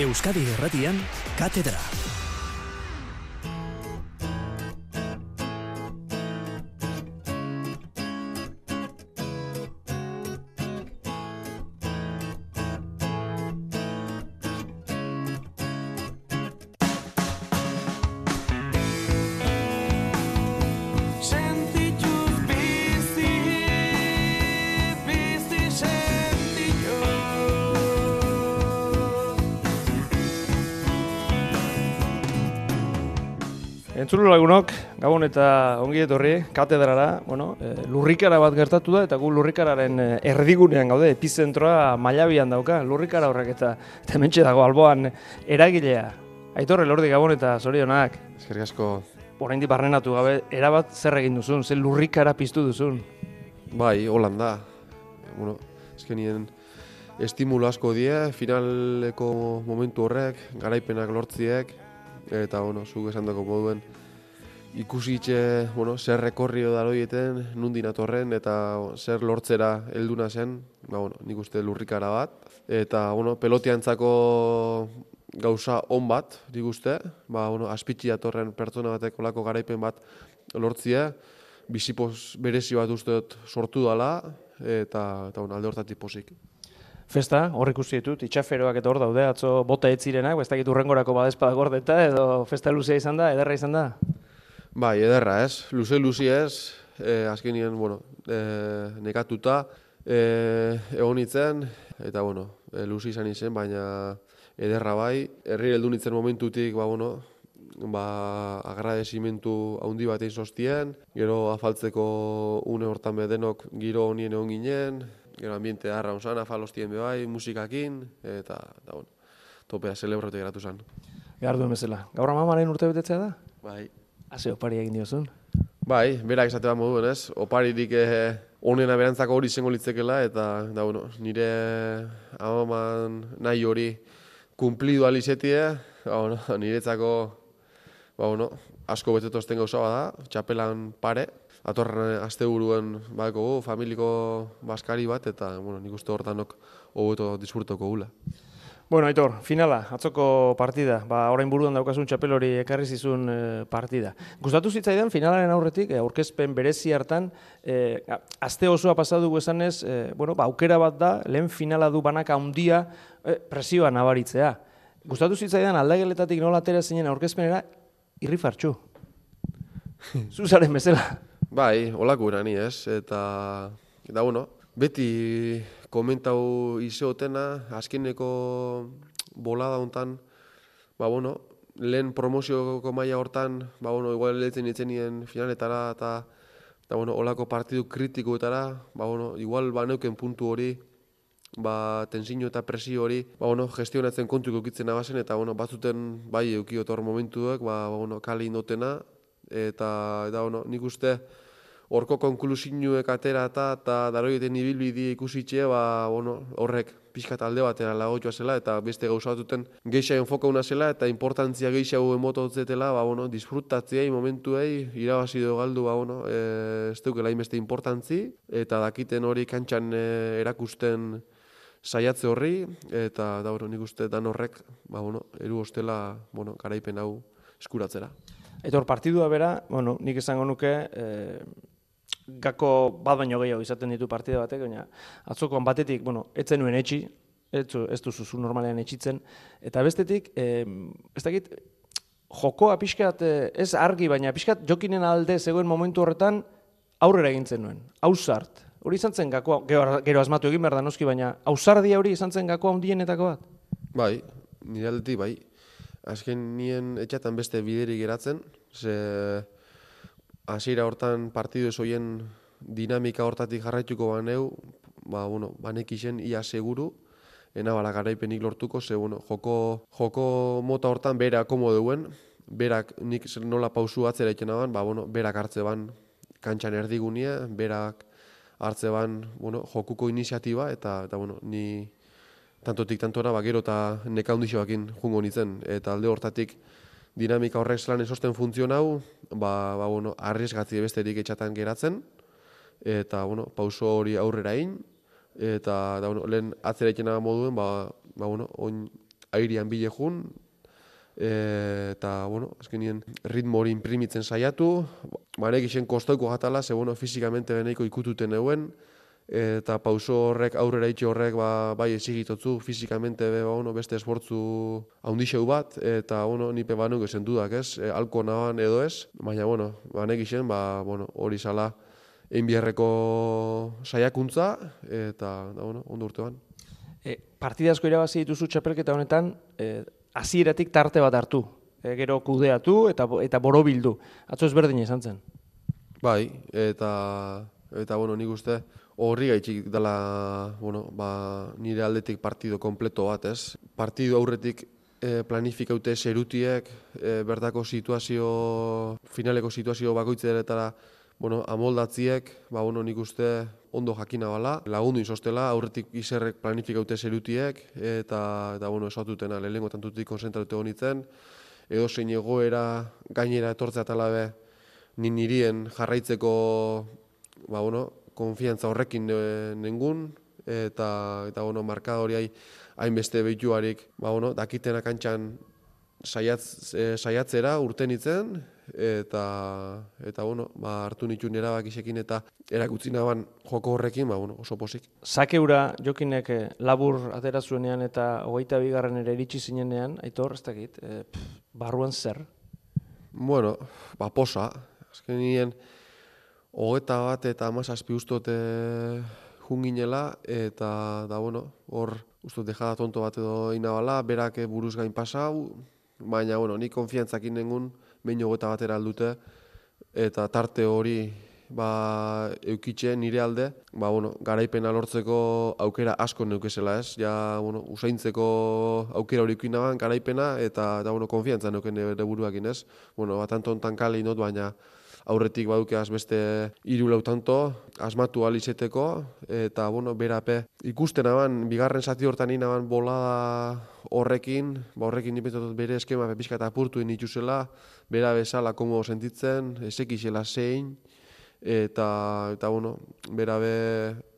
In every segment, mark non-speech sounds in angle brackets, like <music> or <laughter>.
Euskadi Erratian, Katedra. Entzulu lagunok, gabon eta ongi etorri, katedrara, bueno, e, lurrikara bat gertatu da, eta gu lurrikararen e, erdigunean gaude, epizentroa mailabian dauka, lurrikara horrek eta, eta hementxe dago alboan eragilea. Aitorre lordi gabon eta zorionak, Eskerrik asko, oraindik barrenatu gabe, erabat zer egin duzun, zer lurrikara piztu duzun. bai, holan da. Bueno, eskenien estimulo asko die, finaleko momentu horrek, garaipenak lortziek, eta, bueno, zuk esan dako moduen, ikusitxe, bueno, zer rekorrio da loieten, nundin atorren, eta zer lortzera helduna zen, ba, bueno, nik uste lurrikara bat, eta, bueno, pelotiantzako gauza on bat, nik uste, ba, bueno, aspitxi datorren pertsona batek olako garaipen bat lortzia, bizipoz berezi bat uste dut sortu dela, eta, eta bueno, alde hortatik pozik. Festa, hor ikusi ditut, itxaferoak eta hor daude, atzo bota ez zirenak, ez dakit urrengorako badezpada gordeta, edo festa luzea izan da, ederra izan da. Bai, ederra ez, luze luzi ez, e, azkenien, bueno, e, nekatuta, e, egon nintzen, eta, bueno, e, luzi izan izen, baina ederra bai, herri heldu nintzen momentutik, ba, bueno, ba, agradecimentu handi bat egin sostien, gero afaltzeko une hortan be denok giro honien egon ginen, gero ambiente harra onzan, afalostien be bai, musikakin, eta, eta bueno, topea celebratu geratu zen. Behar duen bezala. Gaur amamaren urte betetzea da? Bai, Haze opari egin diozun. Bai, berak esate bat moduen, ez? Oparirik eh, onena berantzako hori izango litzekela, eta, da, bueno, nire amaman nahi hori kumplidu alizetie, ba, bueno, <laughs> niretzako, ba, bueno, asko betetozten gauza bada, txapelan pare, atorren asteburuen badeko familiko baskari bat, eta, bueno, nik uste hortanok hobeto disfrutoko gula. Bueno, Aitor, finala, atzoko partida. Ba, orain buruan daukasun txapel hori ekarri zizun e, partida. Gustatu zitzaidan finalaren aurretik, e, aurkezpen berezi hartan, e, aste osoa pasatu esanez, e, bueno, ba, aukera bat da, lehen finala du banaka handia e, presioa nabaritzea. Gustatu zitzaidan aldageletatik nola atera zinen aurkezpenera, irrifartxu. <laughs> Zuzaren bezala. Bai, holako erani ez, eta, eta bueno, beti komentau izeotena, azkeneko bolada hontan, ba bueno, lehen promozioko maila hortan, ba bueno, igual lehetzen itzenien finaletara, eta, eta bueno, holako partidu kritikoetara, ba bueno, igual ba neuken puntu hori, ba, tensiño eta presio hori, ba, bueno, gestionatzen kontuko kitzen abazen, eta, bueno, batzuten, bai, eukiotor momentuak, ba, ba, bueno, kale indotena, eta, eta, bueno, nik uste, horko konklusinuek atera eta, eta daroieten ibilbidi ikusitxe, ba, bueno, horrek pixkat alde batera lagotua zela, eta beste gauzatuten geixa enfoka una zela, eta importantzia geixa hau emototzetela, ba, bueno, disfrutatziei, momentuei, irabazi do galdu, ba, bueno, e, ez dukela inbeste importantzi, eta dakiten hori kantxan e, erakusten saiatze horri, eta da, bueno, nik uste dan horrek, ba, bueno, eru ostela, bueno, garaipen hau eskuratzera. Aitor, partidua bera, bueno, nik esango nuke, e, gako bat baino gehiago izaten ditu partida batek, baina atzokoan batetik, bueno, ez zenuen etxi, ez, zu- ez duzu zu normalean etxitzen, eta bestetik, e, ez dakit, jokoa pixkat, eh, ez argi, baina pixkat jokinen alde zegoen momentu horretan aurrera egintzen nuen, ausart. Hori izan zen gakoa, gero, gero asmatu egin behar da noski, baina ausardia hori izan zen gakoa handienetako bat. Bai, nire aldetik bai. Azken nien etxatan beste bideri geratzen, ze hasiera hortan partidu hoien dinamika hortatik jarraituko baneu, ba, bueno, banekixen ia seguru, ena bala garaipenik lortuko, ze, bueno, joko, joko mota hortan bera duen, berak nik nola pausu atzera itxena ban, ba, bueno, berak hartze ban kantxan erdigunia, berak hartze ban, bueno, jokuko iniziatiba, eta, eta bueno, ni tantotik tantora, ba, gero eta neka jungo nintzen, eta alde hortatik dinamika horrek zelan esosten funtzion hau, ba, ba, bueno, arriesgatzi besterik etxatan geratzen, eta, bueno, pauso hori aurrera egin, eta, da, bueno, lehen atzera ikena moduen, ba, ba, bueno, oin airian bile jun, e, eta, bueno, azkenien ritmo hori imprimitzen saiatu, banek isen kostoiko jatala, ze, bueno, fizikamente beneiko ikututen euen, eta pauso horrek, aurrera itxe horrek, ba, bai esigitotzu, fizikamente be, ba, bueno, beste esfortzu haundixeu bat, eta, bueno, nipe banuk esen dudak, ez, e, alko naban edo ez, baina, bueno, banek isen, ba, bueno, hori sala, enbierreko saiakuntza, eta, da, bueno, ondo urtean. E, partida asko irabazi dituzu txapelketa honetan, e, hasieratik tarte bat hartu. E, gero kudeatu eta eta borobildu. Atzo ezberdina izan zen. Bai, eta eta bueno, nik uste horri gaitxik dela, bueno, ba, nire aldetik partido kompleto bat, ez? Partido aurretik e, planifikaute serutiek, e, berdako situazio, finaleko situazio bakoitzeretara bueno, amoldatziek, ba, bueno, nik uste ondo jakina bala, lagundu izostela, aurretik izerrek planifikaute zerutiek, eta, eta bueno, esatutena, lehenengo tantutik konzentratu honitzen, edo zein egoera gainera etortzea talabe, nin nirien jarraitzeko, ba, bueno, konfiantza horrekin nengun, eta, eta bueno, markadoriai hainbeste behituarik, ba, bueno, dakitena kantxan saiatz, e, saiatzera urten itzen, eta eta bueno, ba hartu nituen erabakisekin eta erakutsi naban joko horrekin, ba bueno, oso posik. Sakeura Jokinek eh, labur atera zuenean eta 22garren ere iritsi zinenean, aitor, ez dakit, e, barruan zer? Bueno, ba posa. Azkenien hogeta bat eta amazazpi ustote junginela, eta da, bueno, hor, uste, dejada tonto bat edo inabala, berak buruz gain pasau, baina, bueno, ni konfiantzakin nengun, behin hogeta batera aldute, eta tarte hori ba, eukitxe nire alde, ba, bueno, garaipena lortzeko aukera asko neukezela ez, ja, bueno, usaintzeko aukera hori ikuinaban garaipena, eta, eta bueno, konfiantza neuken ere buruak inez, bueno, bat anton kale inot, baina, aurretik badukeaz beste hiru lau tanto asmatu alizeteko eta bueno berape ikusten aban bigarren zati hortan inaban bolada horrekin ba horrekin nipetot bere eskema pepizka eta apurtu dituzela bera bezala komo sentitzen esekixela zein eta eta bueno berabe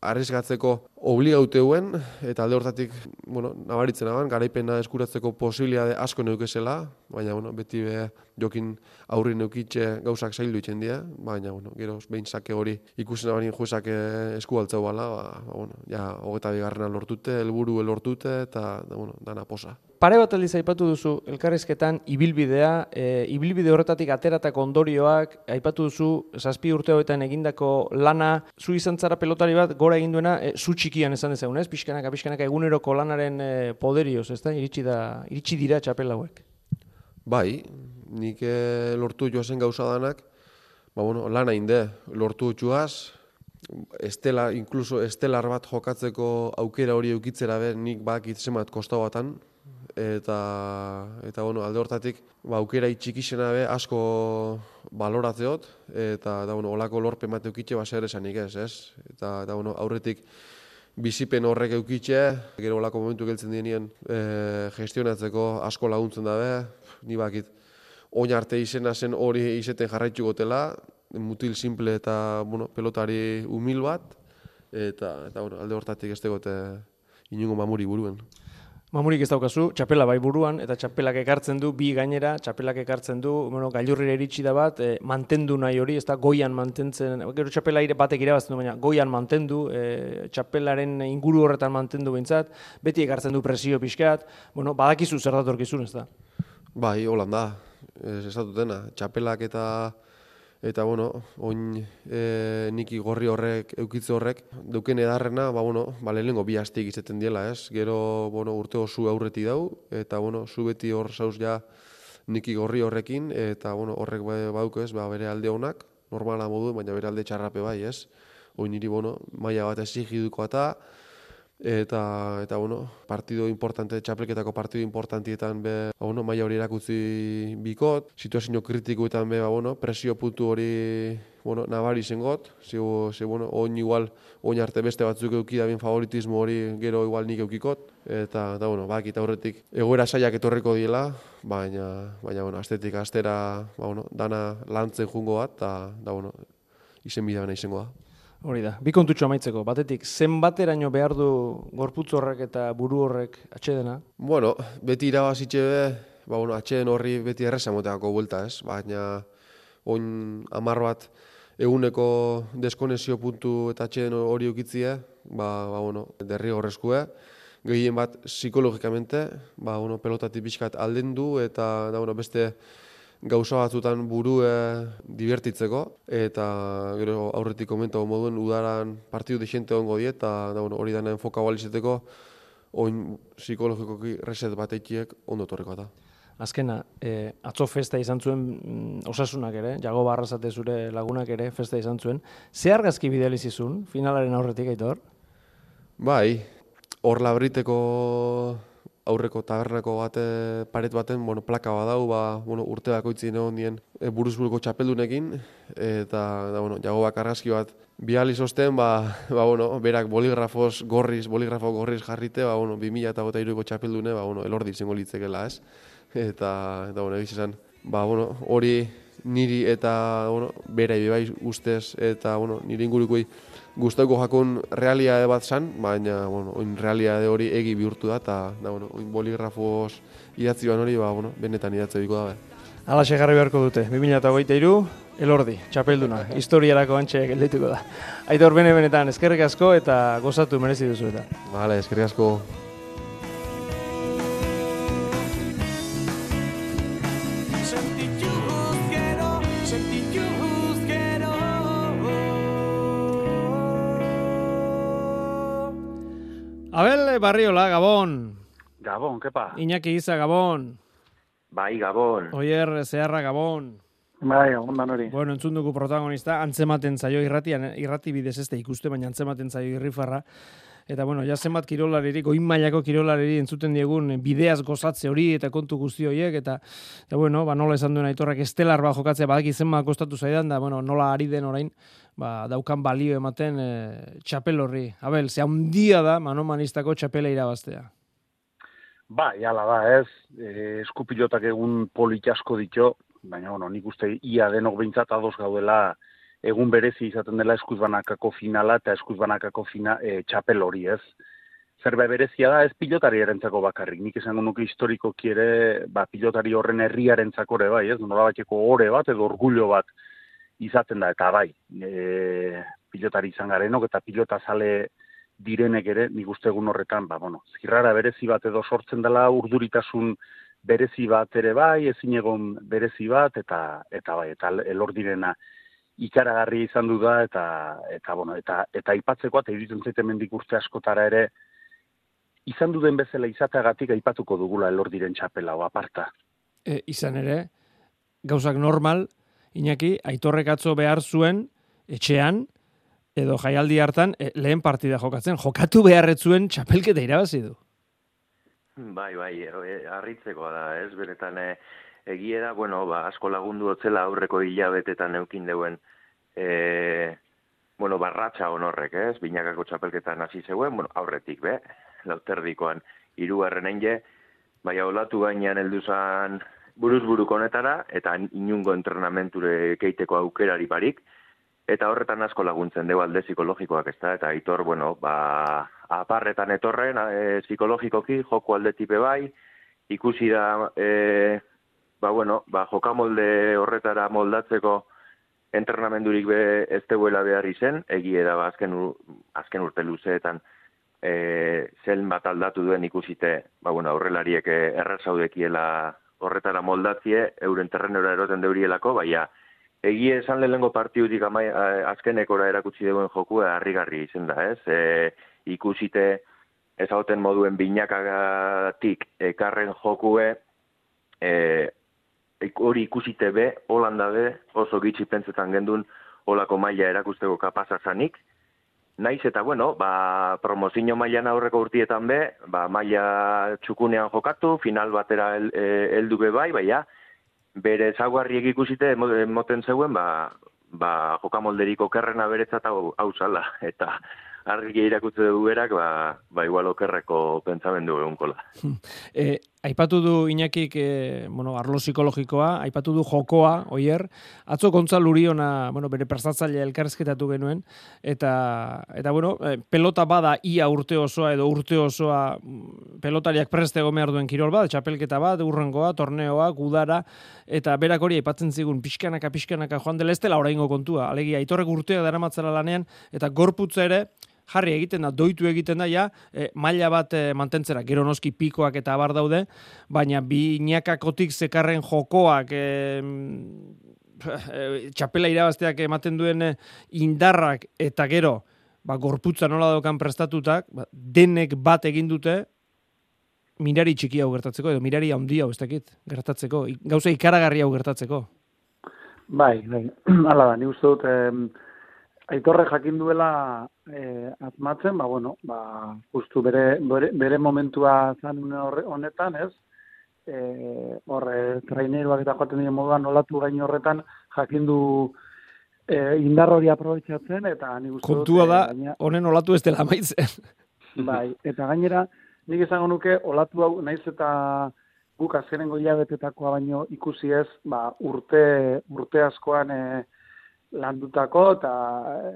arrisgatzeko obligauteuen eta alde hortatik, bueno, nabaritzen aban, garaipena eskuratzeko posibilitate asko neukezela, baina, bueno, beti be, jokin aurri neukitxe gauzak zaildu itzen dira, baina, bueno, gero, behin sake hori ikusen abarin juezak esku altzau bala, ba, ba, bueno, ja, hogeta bigarrena lortute, helburu lortute, eta, da, bueno, dana posa. Pare bat aldiz aipatu duzu elkarrizketan ibilbidea, e, ibilbide horretatik ateratako ondorioak, aipatu duzu zazpi urte hoetan egindako lana, zu izan zara pelotari bat, gora egin duena, e, zu txikian esan dezagun, ez? Pixkanaka, pixkanaka eguneroko lanaren e, poderioz, ez da? Iritsi, da, iritsi dira txapel hauek. Bai, nik lortu joazen gauza danak, ba, bueno, lana inde, lortu joaz, estela, inkluso estelar bat jokatzeko aukera hori eukitzera be, nik bak itzemat kostau batan, eta eta bueno, alde hortatik ba aukera itxikixena be asko baloratzeot eta da bueno, holako lorpe mate ukitxe ba zer esanik ez, ez? Eta da bueno, aurretik bizipen horrek eukitxe, gero holako momentu geltzen dienien e, gestionatzeko asko laguntzen dabe, ni bakit oin arte izena zen hori izeten jarraitzu gotela, mutil simple eta bueno, pelotari humil bat, eta, eta bueno, alde hortatik ez tegote inungo mamuri buruen. Mamurik ez daukazu, txapela bai buruan, eta txapelak ekartzen du, bi gainera, txapelak ekartzen du, bueno, gailurrire eritsi da bat, e, mantendu nahi hori, ez da goian mantentzen, gero txapela ire batek irabazten du, baina goian mantendu, e, txapelaren inguru horretan mantendu behintzat, beti ekartzen du presio pixkat, bueno, badakizu zer datorkizun, ez da? Bai, holanda, ez ez dena, txapelak eta eta bueno, oin e, niki gorri horrek, eukitze horrek, duken edarrena, ba, bueno, ba, lehenengo bi hastik izaten diela, ez? Gero, bueno, urte osu aurreti dau, eta, bueno, zu beti hor zauz ja niki gorri horrekin, eta, bueno, horrek ba, bauk ez, ba, bere alde honak, normala modu, baina bere alde txarrape bai, ez? Oin niri, bueno, maila bat ezigiduko eta, eta eta bueno, partido importante txapelketako partido importantietan be, ba, bueno, maila hori erakutzi bikot, situazio kritikoetan be, ba, bueno, presio puntu hori bueno, nabari zengot, ze, ze bueno, oin igual, oin arte beste batzuk euki da favoritismo hori gero igual nik eukikot, eta, eta bueno, bak, eta horretik egoera saiak etorreko diela, baina, baina, bueno, astetik astera, ba, bueno, dana lantzen jungo bat, eta, da, bueno, izen bidea izango da. Hori da, bi kontutxo amaitzeko, batetik, zenbateraino behar du gorputz horrek eta buru horrek atxedena? Bueno, beti irabazitxe be, ba, bueno, atxeden horri beti erresa moteako buelta, ez? Baina, oin amar bat, eguneko deskonexio puntu eta atxeden hori ukitzie, ba, ba, bueno, derri horrezkue, gehien bat psikologikamente, ba, bueno, pelotatik pixkat alden du, eta da, bueno, beste gauza batzutan burue divertitzeko, eta gero aurretik komentago moduen udaran partidu desente ongo die, eta da, bueno, hori dana enfoka balizeteko, oin psikologikoki reset batekiek ondo torreko da. Azkena, e, atzo festa izan zuen mm, osasunak ere, jago barrazate zure lagunak ere festa izan zuen. Ze argazki bidalizizun, finalaren aurretik aitor? Bai, hor labriteko aurreko tabernako bate paret baten, bueno, plaka badau, ba, bueno, urte bakoitzi egon dien e, buruzburuko txapeldunekin, eta, da, bueno, jago bakarrazki bat bial izosten, ba, ba, bueno, berak boligrafos gorriz, boligrafo gorriz jarrite, ba, bueno, 2000 eta gota iruko txapeldune, ba, bueno, elordi izango litzekela, ez? Eta, eta, bueno, egiz esan, ba, bueno, hori niri eta, bueno, bera bai ustez, eta, bueno, niri ingurukoi gustatuko jakun realiade bat zan, baina, bueno, oin realiade hori egi bihurtu da, eta, da, bueno, oin boligrafos idatzi ban hori, ba, bueno, benetan idatze diko da, Ala jarri beharko dute, 2008 elordi, txapelduna, historiarako antxe geldituko da. Aitor bene benetan, eskerrik asko eta gozatu merezi duzu eta. Vale, eskerrik asko. Abel Barriola, Gabon. Gabon, kepa? Iñaki Iza, Gabon. Bai, Gabon. Oier Zeharra, Gabon. Bai, ondan hori. Bueno, entzun dugu protagonista, antzematen zaio irratian, irrati bidez ez da ikuste, baina antzematen zaio irrifarra. Eta bueno, ja zenbat kirolaririk, oin mailako kirolariri entzuten diegun bideaz gozatze hori eta kontu guzti horiek eta eta bueno, ba nola esan duen aitorrak estelar ba jokatzea badaki zenbat kostatu zaidan da bueno, nola ari den orain ba, daukan balio ematen e, txapel horri. Abel, ze handia da manomanistako txapela irabaztea. Ba, jala da, ez. E, eskupilotak egun polit asko ditxo, baina, bueno, nik uste ia denok behintzat ados gaudela egun berezi izaten dela eskuzbanakako finala eta eskuzbanakako fina, e, txapel hori, ez. Zerba berezia da, ez pilotari erentzako bakarrik. Nik esango nuke historikoki ere, ba, pilotari horren herriarentzako ere bai, ez. Nola bateko ore bat edo orgullo bat izaten da, eta bai, e, pilotari izan garenok eta pilota zale direnek ere, nik uste egun horretan, ba, bueno, zirrara berezi bat edo sortzen dela urduritasun berezi bat ere bai, ezin egon berezi bat, eta, eta bai, eta elor direna ikaragarri izan du da, eta, eta, bueno, eta, eta aipatzeko, eta iruditzen zaite mendik urte askotara ere, izan duden bezala izateagatik aipatuko dugula elor diren txapela, aparta. E, izan ere, gauzak normal, Iñaki, aitorrek atzo behar zuen, etxean, edo jaialdi hartan, e, lehen partida jokatzen, jokatu beharretzuen txapelketa irabazi du. Bai, bai, e, harritzekoa da, ez, benetan e, egie da, bueno, ba, asko lagundu otzela aurreko hilabetetan eukin deuen, e, bueno, barratxa honorrek, ez, binakako txapelketan hasi zegoen, bueno, aurretik, be, lauterdikoan, hirugarren enge, bai, olatu gainean helduzan buruz buruko honetara, eta inungo entrenamenture keiteko aukerari barik, eta horretan asko laguntzen deu alde psikologikoak ez da, eta aitor, bueno, ba, aparretan etorren, e, psikologikoki, joko alde tipe bai, ikusi da, e, ba, bueno, ba, jokamolde horretara moldatzeko entrenamendurik be ez deuela behar izen, egie da, ba, azken, azken urte luzeetan, e, zel bat aldatu duen ikusite, ba, bueno, aurrelariek errazaudekiela horretara moldatzie, euren terrenora eroten deurielako, baina, Egie esan lehengo partidutik amai, azkenekora erakutsi duen jokua harrigarri izen da, ez? E, ikusite ezauten moduen binakagatik ekarren jokue, e, hori ikusite be, holanda be, oso gitsi pentsetan gendun olako maila erakusteko kapazazanik, Naiz eta bueno, ba, promozio mailan aurreko urtietan be, ba, maila txukunean jokatu, final batera e, heldu be bai, baina, bere zaguarriek ikusite moten zeuen, ba, ba jokamolderiko kerrena beretzat hau, hau zala. <laughs> Eta argi irakutze dugu berak, ba, ba igual okerreko pentsamendu egun kola. E, Aipatu du Iñakik, e, bueno, arlo psikologikoa, aipatu du jokoa, oier, atzo kontza luriona, bueno, bere prestatzaile elkarrezketatu genuen, eta, eta bueno, eh, pelota bada ia urte osoa edo urte osoa mm, pelotariak preste gomehar duen kirol bat, txapelketa bat, urrengoa, torneoa, gudara, eta berak hori aipatzen zigun, pixkanaka, pixkanaka joan dela ez dela oraingo kontua, alegia, aitorrek urtea dara matzara lanean, eta gorputza ere, jarri egiten da, doitu egiten da, ja, e, maila bat e, mantentzera, gero noski pikoak eta abar daude, baina bi niakakotik zekarren jokoak, <laughs> e, txapela irabazteak ematen duen indarrak eta gero, ba, gorputza nola dokan prestatutak, ba, denek bat egin dute, mirari txiki hau gertatzeko, edo mirari handi hau ez dakit, gertatzeko, gauza ikaragarri hau gertatzeko. Bai, bai, <clears throat> ala da, ni uste dut, aitorre jakin duela e, atmatzen, ba, bueno, ba, justu bere, bere, bere momentua zan honetan, ez? E, horre, traineroak eta joaten dira moduan olatu gain horretan jakin du e, indar hori aprobetsatzen, eta ni guztu Kontua da, honen olatu ez dela maitzen. <laughs> Bai, eta gainera, nik izango nuke, olatu hau, naiz eta guk azkenengo hilabetetakoa baino ikusi ez, ba, urte, urte askoan, e, landutako eta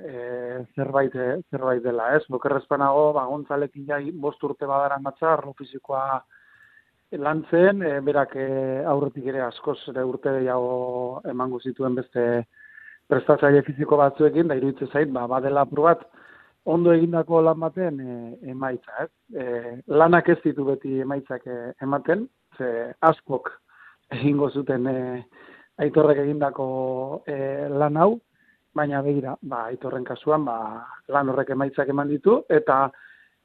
e, zerbait zerbait dela, ez? Bokerrezpanago, ba Gonzalekin jai bost urte badaran matza arlo fisikoa lantzen, e, berak e, aurretik ere askoz ere urte gehiago emango zituen beste prestatzaile fisiko batzuekin, da iruditzen zait, ba, badela probat ondo egindako lan baten e, emaitza, ez? E, lanak ez ditu beti emaitzak ematen, ze askok egingo zuten e, aitorrek egindako e, lan hau, baina begira, ba, aitorren kasuan, ba, lan horrek emaitzak eman ditu, eta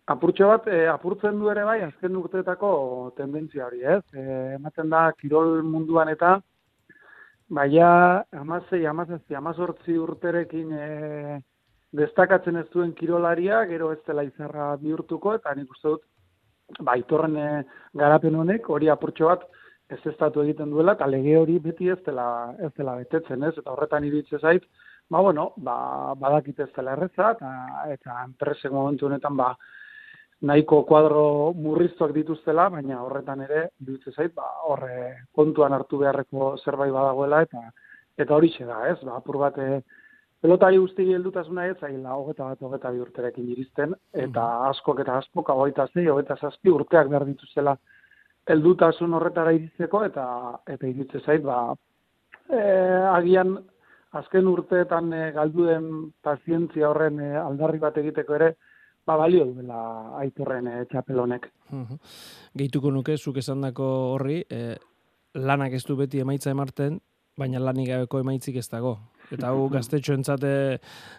apurtxo bat, e, apurtzen du ere bai, azken urteetako tendentzia hori, ez? E, ematen da, kirol munduan eta, baina, amazei, amazazzi, amazortzi urterekin e, destakatzen ez duen kirolaria, gero ez dela izarra bihurtuko, eta nik uste dut, ba, aitorren e, garapen honek, hori apurtxo bat, ez estatu egiten duela, eta lege hori beti ez dela, ez dela betetzen, ez? Eta horretan iritze zait, ba, bueno, ba, badakit ez dela erreza, eta, eta enpresek momentu honetan, ba, nahiko kuadro murriztuak dituztela, baina horretan ere, iritze zait, ba, horre kontuan hartu beharreko zerbait badagoela, eta eta hori da, ez? Ba, apur bat, eh, pelotari guzti heldutasuna ez, zaila, hogeta bat, hogeta bi urterekin iristen, eta mhm. askok eta askok, hogeita zei, hogeita zazpi urteak behar dituzela, heldutasun horretara iritzeko eta eta iritze zait ba e, agian azken urteetan e, galduen pazientzia horren e, aldarri bat egiteko ere ba balio duela aitorren e, txapelonek. Gehituko nuke zuk esandako horri e, lanak ez du beti emaitza emarten baina lanik gabeko emaitzik ez dago. Eta hau gaztetxo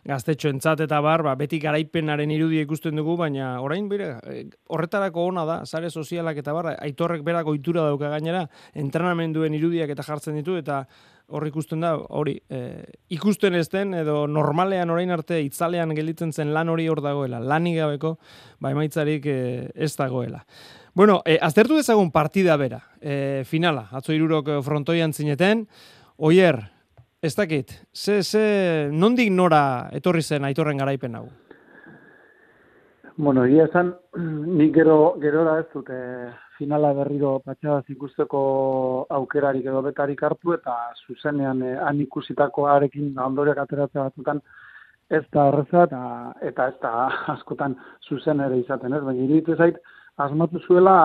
gaztetxo eta bar, ba, beti garaipenaren irudia ikusten dugu, baina orain bire, eh, horretarako ona da, sare sozialak eta bar, aitorrek berak ohitura dauka gainera, entrenamenduen irudiak eta jartzen ditu, eta hor ikusten da, hori, e, ikusten ez den, edo normalean orain arte itzalean gelditzen zen lan hori hor dagoela, lanik gabeko, ba, emaitzarik e, ez dagoela. Bueno, e, aztertu dezagun partida bera, e, finala, atzo irurok frontoian zineten, oier, Ez dakit, ze, ze, nondik nora etorri zen aitorren garaipen hau? Bueno, egia esan, <clears throat> nik gero, gero da ez dute finala berriro patxadaz ikusteko aukerarik edo betarik hartu eta zuzenean eh, han ikusitako arekin ondoriak ateratzea batzutan ez da erreza eta, eta ez da <laughs> askotan zuzen ere izaten ez. Baina iritu zait, asmatu zuela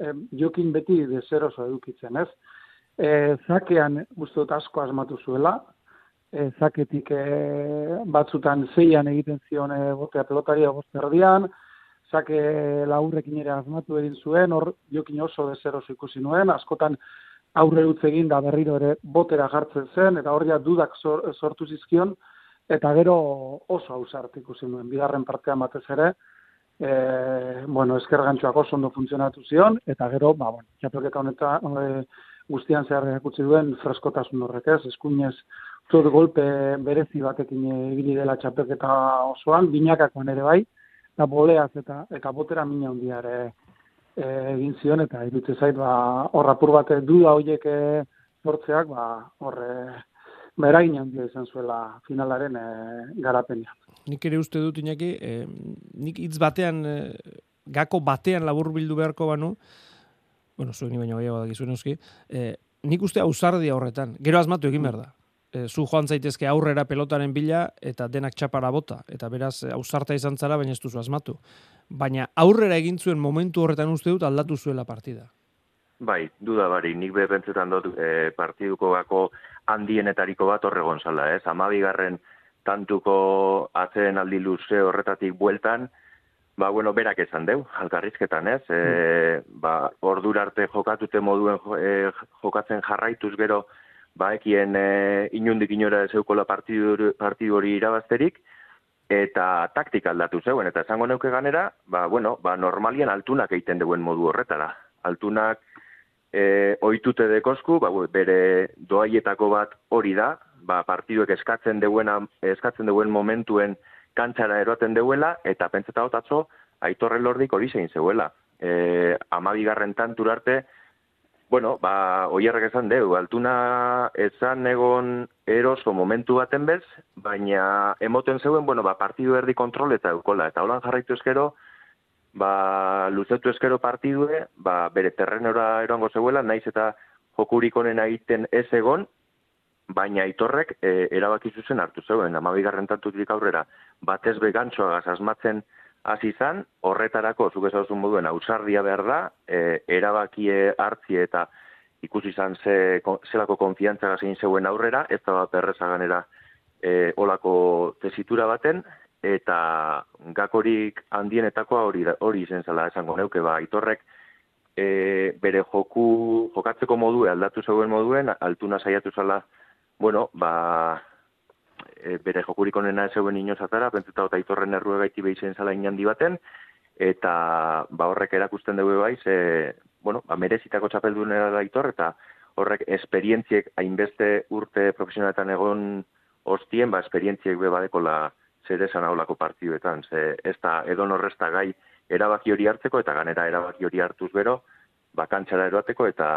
eh, jokin beti dezeroso edukitzen ez e, zakean guztot asko asmatu zuela, e, zaketik e, batzutan zeian egiten zion e, botea pelotaria bozterdian, zake laurrekin ere asmatu egin zuen, hor jokin oso dezeroz ikusi nuen, askotan aurre dut egin da berriro ere botera jartzen zen, eta hor dudak sortu zizkion, eta gero oso hausart ikusi nuen, bigarren partean batez ere, e, bueno, esker oso ondo funtzionatu zion, eta gero, ba, bueno, txapelketa honetan, e, guztian zehar erakutsi duen freskotasun horrek ez, eskuinez tot golpe berezi batekin ibili dela txapelketa osoan, binakakoan ere bai, eta boleaz eta eta botera mina handia ere e, egin zion eta irutze zait ba hor apur bat duda hoiek e, sortzeak ba horre ba, eragin handia izan zuela finalaren e, garapenean. Nik ere uste dut inaki, e, nik hitz batean e, gako batean labur bildu beharko banu, bueno, zuen baino gehiago da gizuen euski, e, nik uste ausardia horretan, gero asmatu egin behar da. E, zu joan zaitezke aurrera pelotaren bila eta denak txapara bota, eta beraz ausarta izan zara, baina ez duzu asmatu. Baina aurrera egin zuen momentu horretan uste dut aldatu zuela partida. Bai, duda bari, nik bepentzetan dut e, partiduko gako handienetariko bat horregon zala, ez? Amabigarren tantuko atzeen aldi luze horretatik bueltan, ba, bueno, berak esan deu, alkarrizketan, ez? E, ba, ordura arte jokatute moduen e, jokatzen jarraituz gero, ba, ekien e, inundik inora zeukola partidu, partidu hori irabazterik, eta taktika aldatu zeuen, eta esango neuke ganera, ba, bueno, ba, normalian altunak egiten duen modu horretara. Altunak e, oitute dekosku, ba, bere doaietako bat hori da, ba, partiduek eskatzen duena, eskatzen duen momentuen kantzara eroaten duela, eta pentseta atzo, aitorre lordik hori zein zeuela. E, amabigarren tantur arte, bueno, ba, oierrek esan deu, altuna esan egon eroso momentu baten bez, baina emoten zeuen, bueno, ba, partidu erdi kontrol eta eukola, eta holan jarraitu eskero, ba, luzetu eskero partidue, ba, bere terrenora eroango zeuela, naiz eta jokurik egiten ez egon, baina itorrek e, erabaki zuzen hartu zeuen, amabigarren tantutik aurrera, batez begantzoa asmatzen hasi izan, horretarako, zuk ezauzun moduen, ausardia behar da, e, erabakie hartzi eta ikusi izan ze, zelako konfiantza gazin zeuen aurrera, ez da bat perrezaganera e, olako tesitura baten, eta gakorik handienetakoa hori hori izen zela esango neuke ba itorrek e, bere joku jokatzeko modu aldatu zeuen moduen altuna saiatu zala bueno ba e, bere jokurik onena zeuen inozatara pentsuta eta itorren errue gaiti behi zen zala inandi baten eta ba horrek erakusten dugu bai ze bueno ba merezitako txapeldunera da itor eta horrek esperientziek hainbeste urte profesionaletan egon ostien ba esperientziek be badekola zer esan haulako partiduetan, ze ez da edo norrezta gai erabaki hori hartzeko eta ganera erabaki hori hartuz bero, bakantxara eroateko eta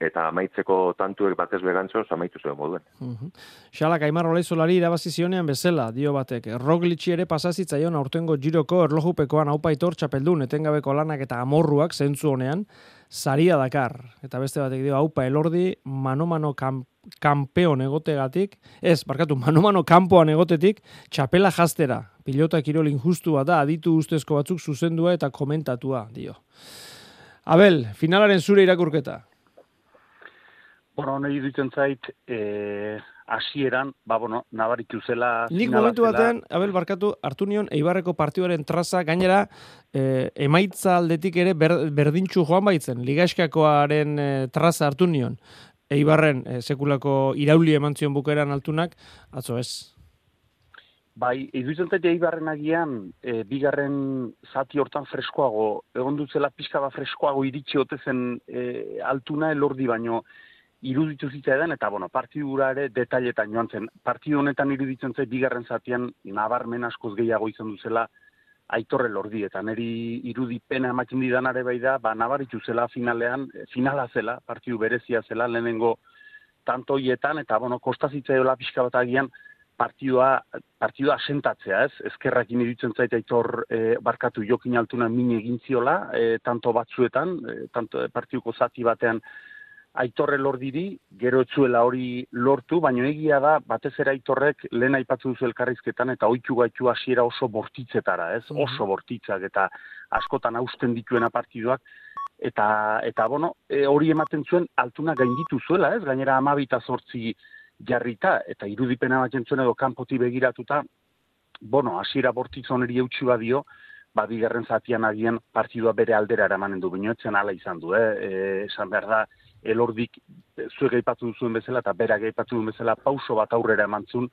eta amaitzeko tantuek batez begantzo amaitu zuen moduen. -huh. Xalak Aimar Olezolari irabazi zionean bezala, dio batek. Roglitsi ere pasazitzaion aurtengo giroko erlojupekoan aupaitor txapeldun etengabeko lanak eta amorruak zentzu honean, saria dakar. Eta beste batek dio, aupa elordi, mano-mano kam, kampeon egotegatik, ez, barkatu, mano-mano kampoan egotetik, txapela jastera. Pilota kirol injustua da, aditu ustezko batzuk zuzendua eta komentatua, dio. Abel, finalaren zure irakurketa. Bueno, nahi ditzen zait, e, asieran, ba, bueno, nabaritu zela... Nik momentu batean, Abel Barkatu, hartu nion Eibarreko partioaren traza, gainera, e, emaitza aldetik ere ber, berdintxu joan baitzen, ligaskakoaren e, traza hartu nion. Eibarren, e, sekulako irauli eman zion bukeran altunak, atzo ez. Bai, iduitzen zait Eibarren agian, e, bigarren zati hortan freskoago, egon dutzela pixka bat freskoago iritsi otezen e, altuna elordi baino, iruditu zitzaidan eta bueno, partidura ere detailetan joan zen. Partidu honetan iruditzen zait bigarren zatian nabarmen askoz gehiago izan duzela aitorre lordi eta neri irudipena ematen didanare bai da, ba nabaritu zela finalean, eh, finala zela, partidu berezia zela lehenengo tantoietan eta bueno, kostazitzaiola pixka bat agian partidua, partidua sentatzea, ez? Ezkerrakin iruditzen zait aitor e, barkatu jokin altuna min egin ziola, e, tanto batzuetan, e, tanto partiduko zati batean aitorre lordiri, gero etzuela hori lortu, baina egia da, batez ere aitorrek lehen aipatzu duzu elkarrizketan, eta oitu gaitu hasiera oso bortitzetara, ez? Mhm. Oso bortitzak, eta askotan hausten dituena partiduak, eta, eta bueno, e, hori ematen zuen altuna gainditu zuela, ez? Gainera amabita sortzi jarrita, eta irudipena ematen zuen edo kanpoti begiratuta, bueno, hasiera bortitzoneri eutxu badio, ba, bigarren zatian agian partidua bere aldera eramanen du, binoetzen ala izan du, eh? E, esan behar da, elordik zuek aipatu duzuen bezala eta berak aipatu duen bezala pauso bat aurrera emantzun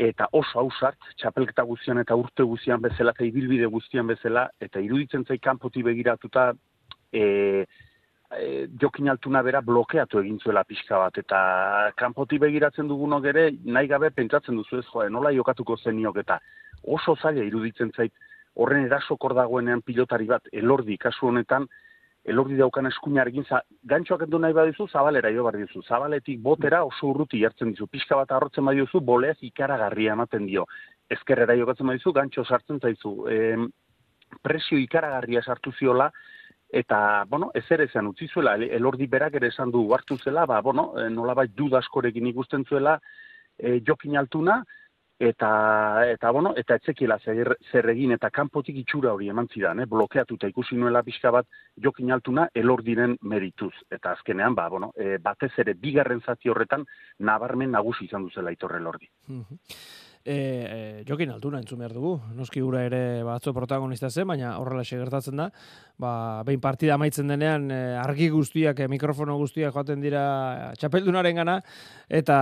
eta oso hausart, txapelketa guztian eta urte guztian bezala eta ibilbide guztian bezala eta iruditzen zai kanpoti begiratuta e, e, jokin altuna bera blokeatu egin zuela pixka bat eta kanpoti begiratzen dugunok ere nahi gabe pentsatzen duzu ez joa, nola jokatuko zeniok eta oso zaila iruditzen zait horren erasokor dagoenean pilotari bat elordi kasu honetan elordi daukan eskuinarekin, za, gantxoak endu nahi badizu, zabalera jo bar dizu. Zabaletik botera oso urruti jartzen dizu. Pixka bat arrotzen badizu, boleaz ikaragarria ematen dio. Ezkerrera jokatzen badizu, gantxo sartzen zaizu. E, presio ikaragarria sartu ziola, eta, bueno, ez ere esan utzi zuela, elordi berak ere esan du hartu zela, ba, bueno, eh, nolabait dudaskorekin ikusten zuela e, jokin altuna, eta, eta, bueno, eta etzekiela zer, zer egin, eta kanpotik itxura hori eman zidan, eh, blokeatuta ikusi nuela pixka bat jokin altuna elordiren merituz. Eta azkenean, ba, bueno, e, batez ere bigarren zati horretan nabarmen nagusi izan duzela itorre elordi. E, e, jokin altuna entzun behar dugu, noski gura ere batzo protagonista zen, baina horrela gertatzen da, ba, behin partida amaitzen denean e, argi guztiak, e, mikrofono guztiak joaten dira txapeldunaren gana, eta,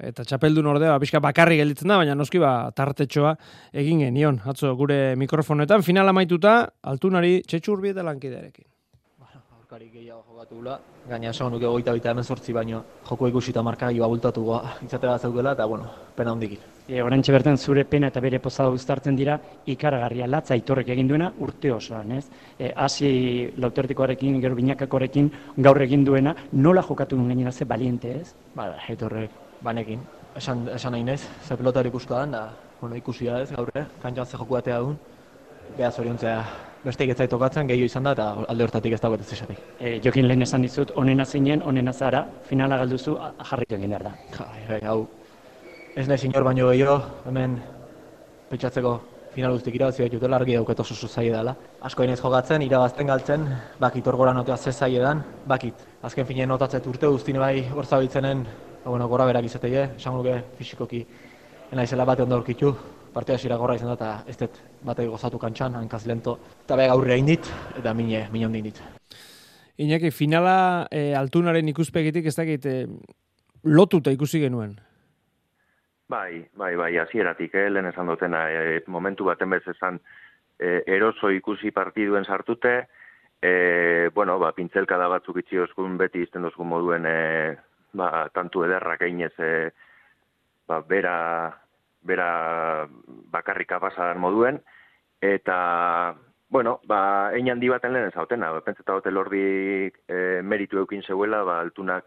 eta txapeldun ordea, ba, bakarri gelditzen da, baina noski ba, tartetxoa egin genion, atzo gure mikrofonoetan, final amaituta, altunari txetxur bieta lankidearekin aurkari gehiago jokatu gula. Gaina esan nuke goita bita hemen sortzi baino joko ikusi eta markagio abultatu goa <laughs> izate bat zaudela eta bueno, pena hondikin. E, Horentxe bertan zure pena eta bere pozada guztartzen dira ikaragarria latza aitorrek egin duena urte osoan, ez? E, hasi lautertikoarekin, gero binakakorekin gaur egin duena, nola jokatu duen gainera ze baliente, ez? Ba, da, aitorrek banekin. Esan, esan nahi nez, ze pelotari ikuskoa da, bueno, ikusia ez gaur, eh? kantxan ze joku batea duen. Beha zoriontzea beste egetzai tokatzen, gehiago izan da, eta alde hortatik ez dago ez esatik. E, jokin lehen esan dizut, onena zinen, onena zara, finala galduzu, jarritu egin behar da. Ja, hau, ez nahi sinor baino gehiago, hemen pentsatzeko final guztik irabazi bat jutela, argi dauket oso zuzai dela. Asko inez jogatzen, irabazten galtzen, bakit orgora notea ze edan, bakit. Azken finen notatzet urte guztine bai gorzabiltzenen, ba, bueno, gora berak izatei, esan fisikoki, enaizela bat ondo aurkitu, partida zira gorra izan da, eta ez dut batei gozatu kantxan, hankaz lento, eta gaurri hain dit, eta mine, mine hondi dit. Iñaki, finala e, altunaren ikuspegitik ez dakit e, lotuta ikusi genuen? Bai, bai, bai, hasieratik eh, lehen esan dutena, e, momentu baten bez esan e, eroso ikusi partiduen sartute, e, bueno, ba, pintzelka da batzuk itxi oskun beti izten dozkun moduen, e, ba, tantu ederrak einez, e, ba, bera, bera bakarrika pasadan moduen, eta, bueno, ba, ein handi baten lehen zautena, ba, pentseta hotel ordi e, meritu eukin zeuela, ba, altunak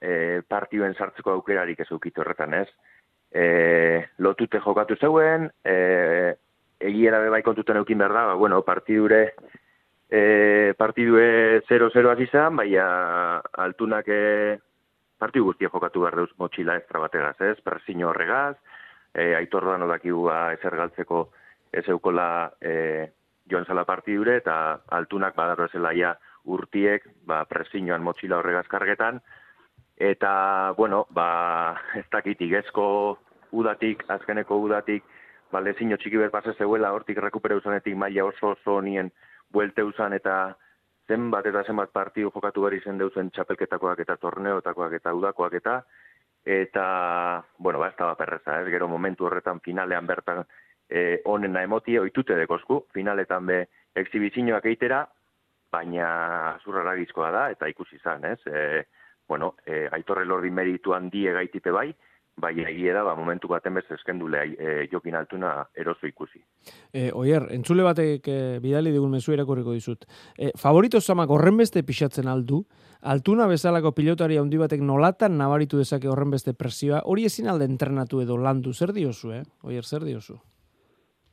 e, partioen sartzeko aukerarik ez eukitu horretan, ez? E, lotute jokatu zeuen, e, egiera bebai kontuten eukin behar da, ba, bueno, partidure, e, partidue 0-0 hasi zen, baina altunak e, partidu guztia jokatu behar deuz motxila estra bategaz, ez? Presiño horregaz, e, aitor da nodakigua ezer galtzeko ez eukola e, joan zala partidure eta altunak badarro ja urtiek ba, presiñoan motxila horregaz kargetan. Eta, bueno, ba, <laughs> ez dakit igezko udatik, azkeneko udatik, ba, lezinho txiki bet pase zeuela hortik rekupere usanetik maila oso oso nien buelte usan eta zenbat eta zenbat partidu jokatu behar izen deuzen txapelketakoak eta torneotakoak eta udakoak eta eta, bueno, ba, ez da perreza, ez gero momentu horretan finalean bertan e, onena emoti, oitute dekozku, finaletan be exhibizioak eitera, baina zurrara da, eta ikusi izan, ez? E, bueno, e, aitorre lordi meritu handi egaitipe bai, bai egia da, ba, momentu baten bez eskendule e, jokin altuna eroso ikusi. E, oier, entzule batek e, bidali digun mezu erakorriko dizut. E, favorito zamak horren beste pixatzen aldu, altuna bezalako pilotari handi batek nolatan nabaritu dezake horren beste presioa, hori ezin alde entrenatu edo landu, zer diozu, eh? Oier, zer diozu?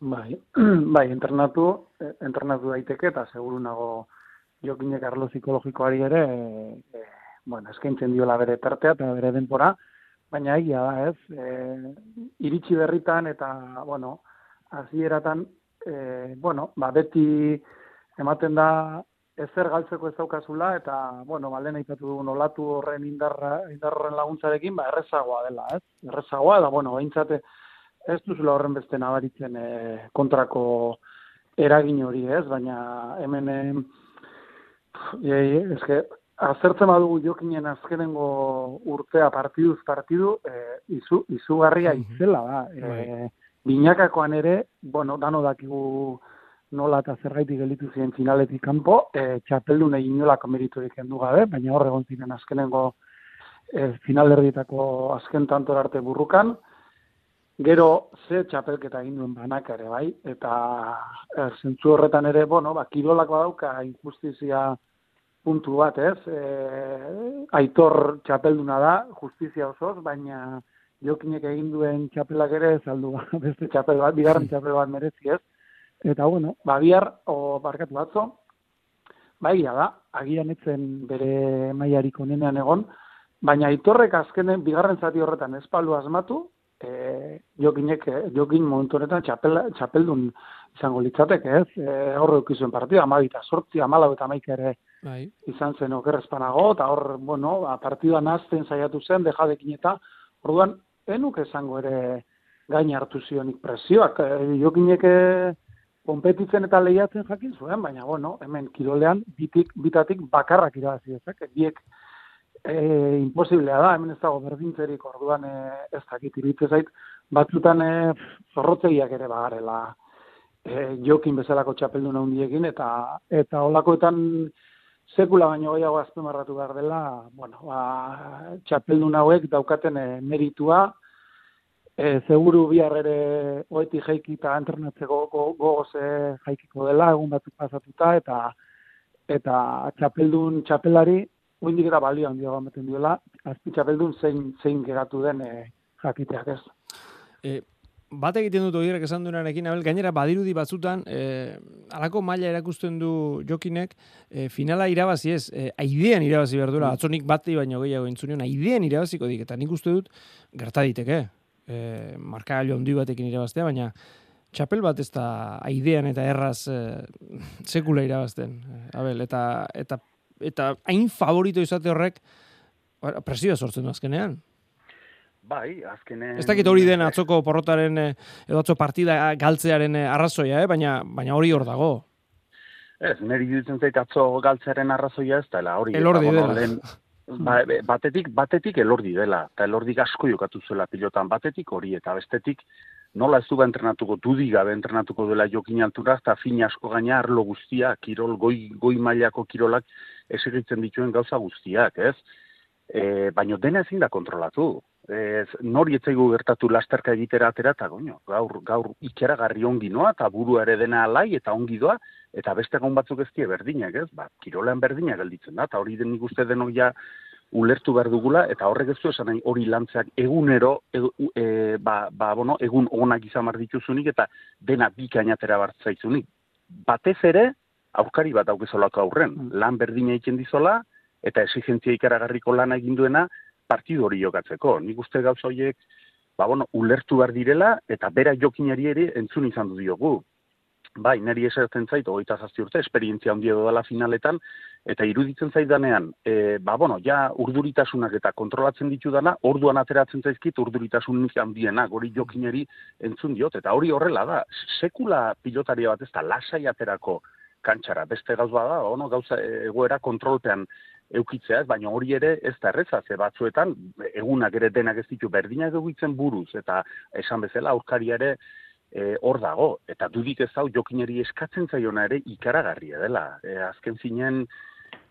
Bai, <clears throat> bai, entrenatu, entrenatu daiteke eta seguru nago jokinek arlo psikologikoari ere, e, e, bueno, eskaintzen diola bere tartea eta bere denpora, baina egia da, ez? E, iritsi berritan eta, bueno, hasieratan e, bueno, ba, beti ematen da ezer galtzeko ez daukazula eta, bueno, balen aipatu dugun olatu horren indarra, indarren laguntzarekin, ba, errezagoa dela, ez? Errezagoa da, bueno, behintzate ez duzula horren beste nabaritzen e, kontrako eragin hori, ez? Baina hemen, e, eske, azertzen badugu jokinen azkenengo urtea partiduz partidu, e, izu, izugarria izela da. E, binakakoan ere, bueno, dano dakigu nola eta zergaitik gelitu ziren finaletik kanpo, e, txapeldun egin nolako meriturik endu gabe, baina hor egon ziren azkenengo e, finalerdietako azken tantor arte burrukan, Gero, ze txapelketa egin duen banak ere, bai? Eta e, zentzu horretan ere, bueno, ba, kirolak badauka injustizia puntu bat, ez? E, aitor txapelduna da, justizia osoz, baina jokinek egin duen txapelak ere saldu <laughs> beste txapel bat, bigarren txapel bat merezi, ez? Eta bueno, ba bihar o barkatu batzo, bai, da, agian etzen bere maiarik onenean egon, baina aitorrek azkenen bigarren zati horretan espalu asmatu, e, jokinek, e, jokin momentu honetan txapel, txapeldun izango litzateke, ez? E, horre ukizuen partida, amabita sortzi, amalau eta maik ere bai. izan zen okerrezpanago, eta hor, bueno, ba, partida nazten saiatu zen, dejadekin eta, orduan, enuk esango ere gain hartu zionik presioak, e, jokinek konpetitzen eta lehiatzen jakin zuen, baina, bueno, hemen kirolean bitik, bitatik bakarrak irabazi ezak, biek e, imposiblea da, hemen ez dago berdintzerik orduan e, ez dakit iritze zait, batzutan e, zorrotzegiak ere bagarela, e, jokin bezalako txapeldun handiekin eta eta olakoetan sekula baino gehiago azpimarratu behar dela, bueno, ba, txapeldun hauek daukaten e, meritua, e, seguru bihar ere oeti jaiki eta entrenatzeko gogoz e, jaikiko dela, egun batzuk pasatuta, eta eta txapeldun txapelari, huindik eta balio handia ematen diola, azpi txapeldun zein, zein geratu den e, jakiteak ez. E, bat egiten dut oirak esan duenarekin, abel, gainera badirudi batzutan, e, alako maila erakusten du jokinek, e, finala irabazi ez, e, aidean irabazi behar duela, mm. atzonik bati baino gehiago entzunion, aidean irabaziko dik, eta nik uste dut, gerta diteke, e, marka galo ondi batekin irabaztea, baina txapel bat ez da aidean eta erraz e, sekula irabazten, abel, eta, eta, eta hain favorito izate horrek, presioa sortzen du azkenean. Bai, azkenen... Ez dakit hori den atzoko porrotaren, eh, edo atzo partida galtzearen eh, arrazoia, eh? baina, baina hori hor dago. Ez, niri dutzen zait atzo galtzearen arrazoia ez, eta hori... Elordi dela. ba, batetik, batetik elordi dela, eta elordi asko jokatu zuela pilotan, batetik hori, eta bestetik nola ez du entrenatuko, dudik gabe entrenatuko dela jokin altura, eta fin asko gaina arlo guztia, kirol, goi, goi mailako kirolak esigitzen dituen gauza guztiak, ez? E, baina dena ezin da kontrolatu ez, nori etzaigu gertatu lasterka egitera atera, eta goño, gaur, gaur ikeragarri ongi noa, eta buru ere dena alai, eta ongi doa, eta beste egon batzuk ez berdinak, ez? Ba, kirolean berdinak gelditzen da, eta hori den ikuste denok ja ulertu behar dugula, eta horrek ez du esan hori lantzeak egunero, e, e, ba, ba, bueno, egun onak izan dituzunik, eta dena bikainatera bartzaizunik. Batez ere, aurkari bat aukezolako aurren, mm. lan berdina egiten dizola, eta exigentzia ikaragarriko lana egin duena, partidu hori jokatzeko. Nik uste gauza horiek, ba, bueno, ulertu behar direla, eta bera jokinari ere entzun izan du diogu. Bai, niri esertzen zait, hogeita zazti urte, esperientzia handi edo dela finaletan, eta iruditzen zaidanean, e, ba, bueno, ja urduritasunak eta kontrolatzen ditu dana, orduan ateratzen zaizkit urduritasun handiena, hori jokinari entzun diot, eta hori horrela da, sekula pilotaria bat ez da, lasai aterako kantxara, beste gauz bada, ono, gauza egoera kontrolpean eukitzea, ez, baina hori ere ez da erreza, ze batzuetan egunak ere denak ez ditu berdinak egitzen buruz, eta esan bezala aurkari ere e, hor dago, eta dudik ez hau jokineri eskatzen zaiona ere ikaragarria dela. E, azken zinen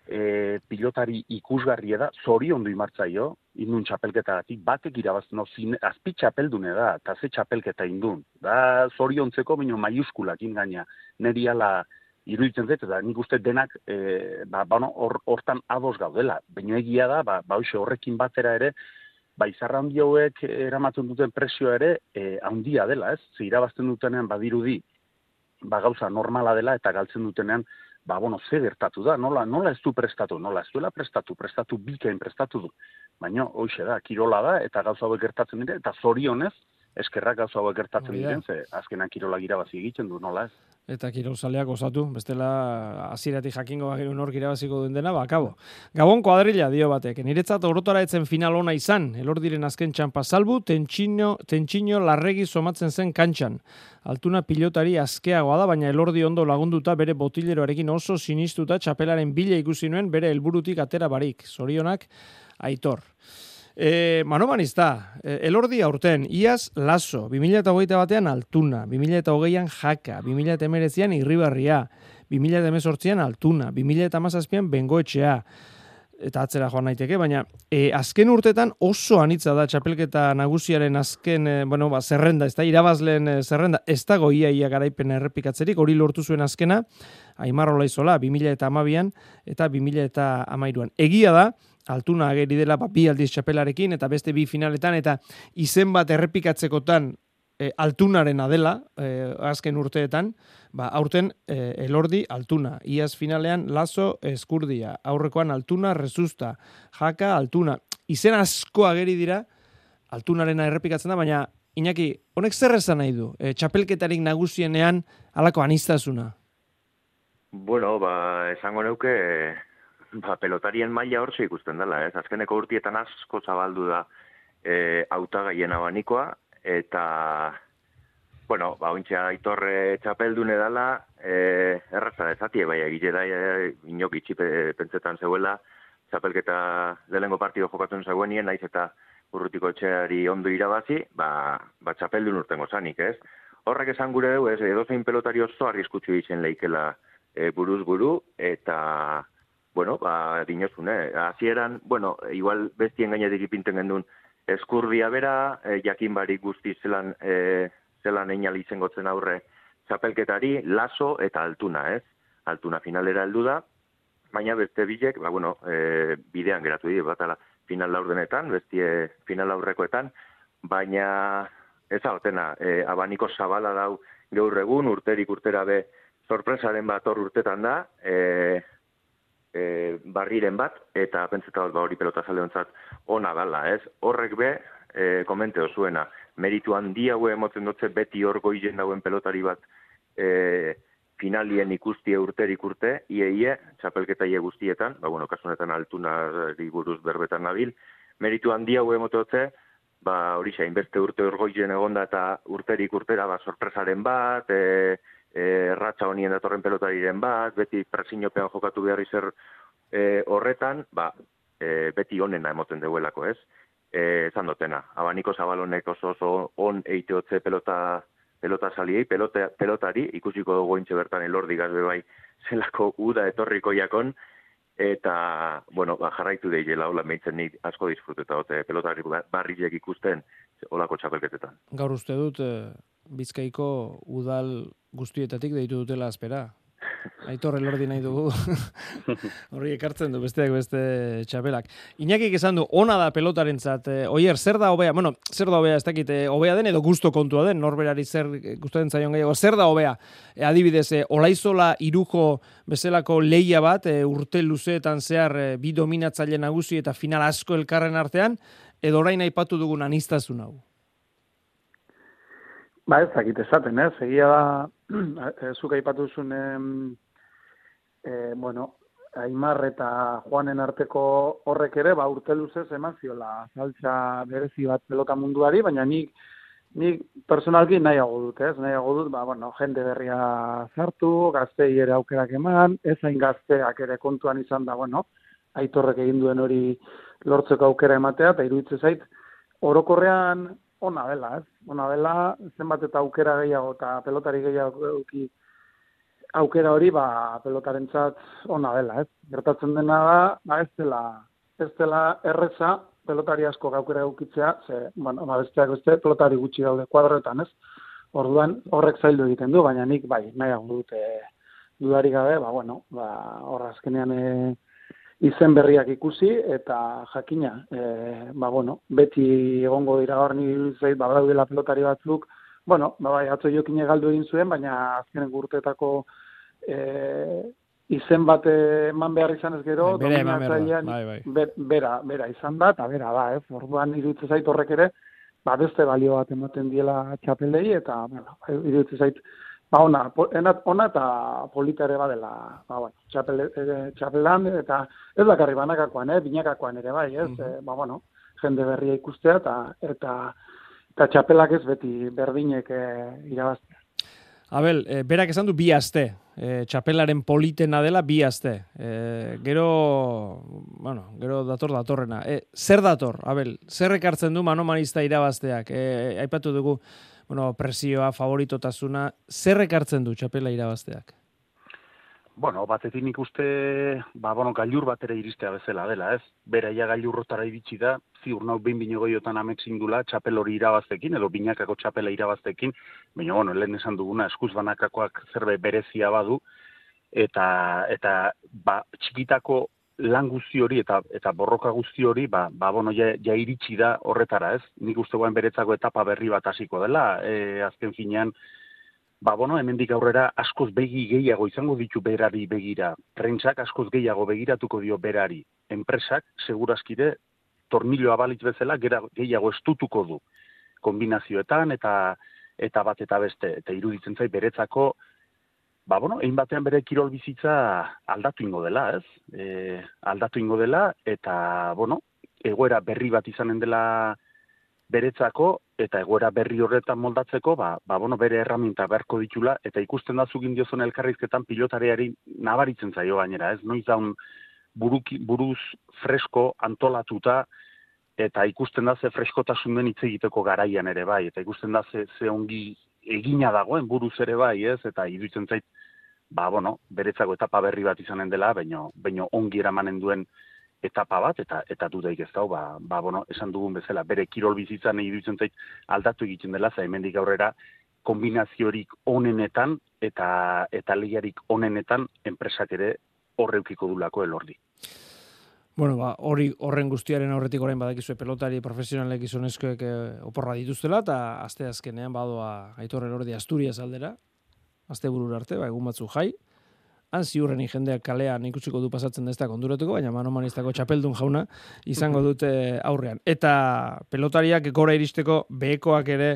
e, pilotari ikusgarria da, zori ondo imartzaio, indun txapelketagatik, batek irabazten, no, zine, azpi txapeldune da, eta ze txapelketa indun. Da, zori ontzeko, baino maiuskulak ingaina, neri ala, iruditzen zait, eta nik uste denak e, ba, ba, hortan ados gaudela. Baina egia da, ba, ba horrekin batera ere, ba, izarra handi hauek eramatzen duten presio ere e, handia dela, ez? Ze irabazten dutenean badirudi ba, gauza normala dela eta galtzen dutenean ba, bueno, ze gertatu da, nola, nola ez du prestatu, nola ez duela prestatu, prestatu bikain prestatu du. Baina, hoxe da, kirola da, eta gauza hauek gertatzen dira, eta zorionez, eskerrak gauza hauek gertatzen diren, ze azkenan kirola irabazi egiten du, nola ez? Eta kirolzaleak osatu, bestela hasieratik jakingo bagiru nork irabaziko duen dena, bakabo. Gabon kuadrilla dio batek, niretzat orotara etzen final ona izan, elor diren azken txampa salbu, tentxino, tentxino larregi somatzen zen kantxan. Altuna pilotari azkeagoa da, baina elordi ondo lagunduta bere botileroarekin oso sinistuta txapelaren bila ikusi nuen bere helburutik atera barik. Zorionak, aitor. E, Manoman izta, e, elordi aurten, iaz laso, 2008 batean altuna, 2008an jaka, 2008an irribarria, 2008an altuna, 2008an bengoetxea, eta atzera joan naiteke, baina e, azken urtetan oso anitza da txapelketa nagusiaren azken, e, bueno, ba, zerrenda, ez da, irabazlen e, zerrenda, ez da goia ia garaipen errepikatzerik, hori lortu zuen azkena, Aimarrola izola, 2000 eta amabian, eta 2000 eta amairuan. Egia da, altuna ageri dela ba, bi aldiz txapelarekin eta beste bi finaletan eta izen bat errepikatzekotan e, altunarena dela, e, azken urteetan, ba, aurten e, elordi altuna, iaz finalean lazo eskurdia, aurrekoan altuna rezusta, jaka altuna, izen asko ageri dira, altunarena errepikatzen da, baina Iñaki, honek zer esan nahi du? E, txapelketarik nagusienean alako anistazuna? Bueno, ba, esango neuke, ba, pelotarien maila hor ikusten dela, ez? Azkeneko urtietan asko zabaldu da e, autagaien abanikoa, eta, bueno, ba, ointxe aitorre txapeldune dela, e, erraza ezatie, bai, egile da, e, inok itxipe pentsetan zeuela, txapelketa lehengo partido jokatzen zegoenien, naiz eta urrutiko etxeari ondo irabazi, ba, ba txapeldun urtengo zanik, ez? Horrek esan gure dugu, ez, edo zein pelotari oso arriskutsu ditzen leikela e, buruz buru, eta, bueno, ba, dinozun, eh? Azieran, bueno, igual bestien gainetik ipinten gendun, eskurdia bera, e, jakin barik guzti zelan, e, zelan einal gotzen aurre txapelketari, laso eta altuna, ez? Altuna finalera heldu da, baina beste bilek, ba, bueno, e, bidean geratu dira, batala, final laurdenetan, bestie final aurrekoetan, baina ez altena, e, abaniko zabala dau gaur egun, urterik urtera be, sorpresaren bat hor urtetan da, e, e, barriren bat, eta pentseta ba, hori pelota zaleontzat ona dala, ez? Horrek be, e, komente osuena, meritu handia hue emotzen dutze beti hor goizen dauen pelotari bat e, finalien ikustie urterik urte, ie, ie, txapelketa ie guztietan, ba, bueno, kasunetan altuna buruz berbetan nabil, meritu handia hue emototze, ba, hori xain, beste urte orgoizen egonda eta urterik urtera, ba, sorpresaren bat, e, e, ratxa honien datorren pelotariren bat, beti presiniopean jokatu behar izer e, horretan, ba, e, beti onena emoten deuelako, ez? E, zan dotena, abaniko zabalonek oso oso on eiteotze pelota pelota saliei, pelota, pelotari, ikusiko dugu intxe bertan elordi gazbe bai zelako uda etorriko jakon, eta, bueno, ba, jarraitu deiela, hola, meitzen nik asko disfruteta, ote, pelotari barriek ikusten, olako txapelketetan. Gaur uste dut, eh, Bizkaiko udal guztietatik deitu dutela azpera. <laughs> Aitor elordi nahi dugu. <laughs> Horri ekartzen du besteak beste txapelak. Iñakik esan du, ona da pelotaren zat. Eh, oier, zer da hobea? Bueno, zer da hobea ez dakit, eh, hobea den edo gusto kontua den, norberari zer gustatzen zaion gehiago. Zer da hobea? E, adibidez, e, olaizola irujo bezalako leia bat, e, urte luzeetan zehar e, bi dominatzaile nagusi eta final asko elkarren artean, edo orain aipatu dugun anistazun hau. Ba ez, dakit esaten, ez? Egia da, <clears throat> zuk aipatu zuen, e, bueno, Aimar eta Juanen arteko horrek ere, ba, urte luzez eman ziola saltza berezi bat pelota munduari, baina nik, nik personalki nahiago dut, ez? Nahiago dut, ba, bueno, jende berria zartu, gaztei ere aukerak eman, ez hain gazteak ere kontuan izan da, bueno, aitorrek egin duen hori lortzeko aukera ematea, eta iruditzen zait, orokorrean ona dela, ez? Ona dela, zenbat eta aukera gehiago eta pelotari gehiago euki aukera hori, ba, pelotarentzat ona dela, ez? Gertatzen dena da, ba, ez dela, ez dela erreza pelotari asko aukera eukitzea, ze, bueno, ba, besteak beste, pelotari gutxi daude kuadroetan, ez? Orduan, horrek zaildu egiten du, baina nik, bai, nahiago dute dudari gabe, ba, bueno, ba, horra azkenean, e, izen berriak ikusi eta jakina, e, ba, bueno, beti egongo dira hor ni zait ba daudela pelotari batzuk, bueno, ba bai atzo jokin galdu egin zuen, baina azkenen gurtetako e, izen bat eman behar izan ez gero, bera behar bai, bai. bera, bera izan da, eta bera da, ez, orduan iruditzen zait horrek ere, ba beste balio bat ematen diela txapelei, eta, bueno, iruditzen zait, ba, ona, ona eta polita ere badela, ba, bueno, txapel, e, txapelan, eta ez bakarri banakakoan, eh, binakakoan ere bai, ez, mm ba, bueno, jende berria ikustea, eta, eta, eta txapelak ez beti berdinek e, irabaztea. Abel, e, berak esan du bi aste, e, txapelaren politena dela bi aste. E, gero, bueno, gero dator datorrena. E, zer dator, Abel? Zer ekartzen du manomanista irabazteak? E, aipatu dugu, bueno, presioa, favoritotasuna, zer ekartzen du txapela irabazteak? Bueno, batetik nik uste, ba, bueno, gailur bat ere iristea bezala dela, ez? Bera ia gailurrotara iritsi da, ziur nau behin bine goiotan amek zindula txapel hori irabaztekin, edo binakako txapela irabaztekin, baina, bueno, lehen esan duguna, eskuz banakakoak zerbe berezia badu, eta, eta ba, txikitako lan guzti hori eta eta borroka guzti hori, ba, ba bueno, ja, ja iritsi da horretara, ez? Nik uste beretzako etapa berri bat hasiko dela, e, azken finean, ba, bueno, hemendik aurrera askoz begi gehiago izango ditu berari begira. Prentsak askoz gehiago begiratuko dio berari. Enpresak, segurazkide, tornillo abalitz bezala, gera, gehiago estutuko du kombinazioetan eta eta bat eta beste. Eta iruditzen zait beretzako, ba, bueno, egin batean bere kirol bizitza aldatu ingo dela, ez? E, aldatu ingo dela, eta, bueno, egoera berri bat izanen dela beretzako, eta egoera berri horretan moldatzeko, ba, ba bueno, bere erraminta beharko ditula, eta ikusten da zugin diozun elkarrizketan pilotareari nabaritzen zaio gainera, ez? Noiz daun buruki, buruz fresko antolatuta, eta ikusten da ze freskotasun den hitz egiteko garaian ere bai, eta ikusten da ze, ze ongi egina dagoen buruz ere bai, ez? Eta iruditzen zait, ba, bueno, beretzako etapa berri bat izanen dela, baino, baino ongi eramanen duen etapa bat, eta eta dudaik ez dau, ba, ba, bueno, esan dugun bezala, bere kirol bizitzan iruditzen zait aldatu egiten dela, za hemendik aurrera kombinaziorik onenetan eta eta lehiarik onenetan enpresak ere horreukiko dulako elordi. Bueno, ba, hori horren guztiaren aurretik orain badakizue pelotari profesionalek izonezkoek e, oporra dituztela eta aste azkenean badoa Aitor Elordi Asturias aldera. Aste burur arte, ba, egun batzu jai. Han ziurren jendeak kalean ikusiko du pasatzen dezta konduratuko, baina manomanistako txapeldun jauna izango dute aurrean. Eta pelotariak gora iristeko behekoak ere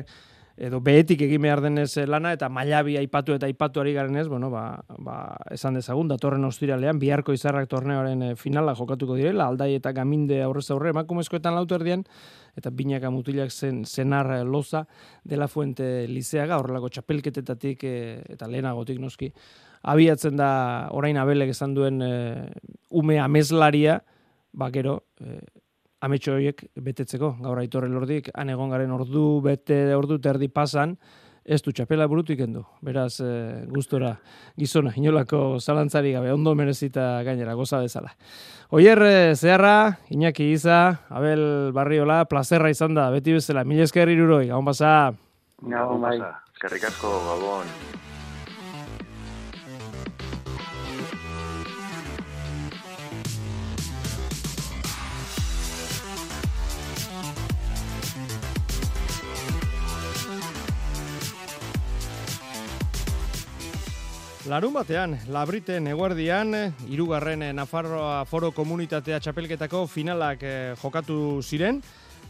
edo behetik egin behar denez eh, lana, eta mailabi aipatu eta aipatu ari garen ez, bueno, ba, ba, esan dezagun, datorren ostiralean, biharko izarrak torneoaren eh, finala jokatuko direla, aldai eta gaminde aurrez aurre, emakumezkoetan lautu erdian, eta binaka mutilak zen zenar eh, loza dela fuente lizeaga, horrelako txapelketetatik eta lehenagotik noski, abiatzen da orain abelek esan duen ume amezlaria, ba gero, ametxo horiek betetzeko, gaur aitorre lordik, han egon garen ordu, bete ordu, terdi pasan, ez du txapela burutu ikendu. Beraz, e, gustora gizona, inolako zalantzari gabe, ondo merezita gainera, goza bezala. Oier, eh, zeharra, Iñaki Iza, Abel Barriola, plazerra izan da, beti bezala, mila esker iruroi, gabon basa. Gabon basa, eskerrik asko, gabon. Larun batean, labriten eguerdian, irugarren Nafarroa Foro Komunitatea txapelketako finalak eh, jokatu ziren,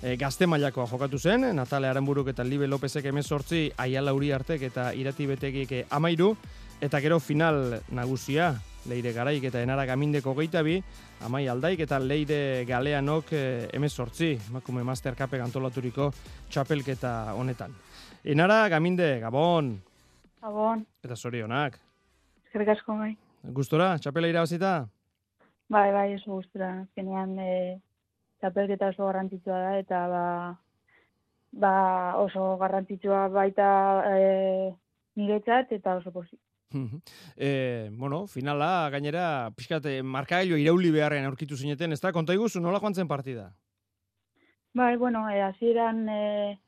e, gazte mailakoa jokatu zen, Natale Aranburuk eta Libe Lopezek emezortzi, Aiala Uri Artek eta Irati Betegik amairu, eta gero final nagusia, leire garaik eta enara gamindeko geitabi, amai aldaik eta leire galeanok eh, emezortzi, makume master kape gantolaturiko txapelketa honetan. Enara gaminde, gabon! Gabon! Eta zorionak! Eskerrik asko bai. Gustora, txapela irabazita? Bai, bai, oso gustora. Zenean e, txapelketa oso garrantzitsua da eta ba, ba oso garrantzitsua baita e, niretzat eta oso posi. e, bueno, finala gainera pixkat markagailu irauli beharren aurkitu zineten, ez da? Konta iguzu, nola joan zen partida? Bai, bueno, e, hasieran e,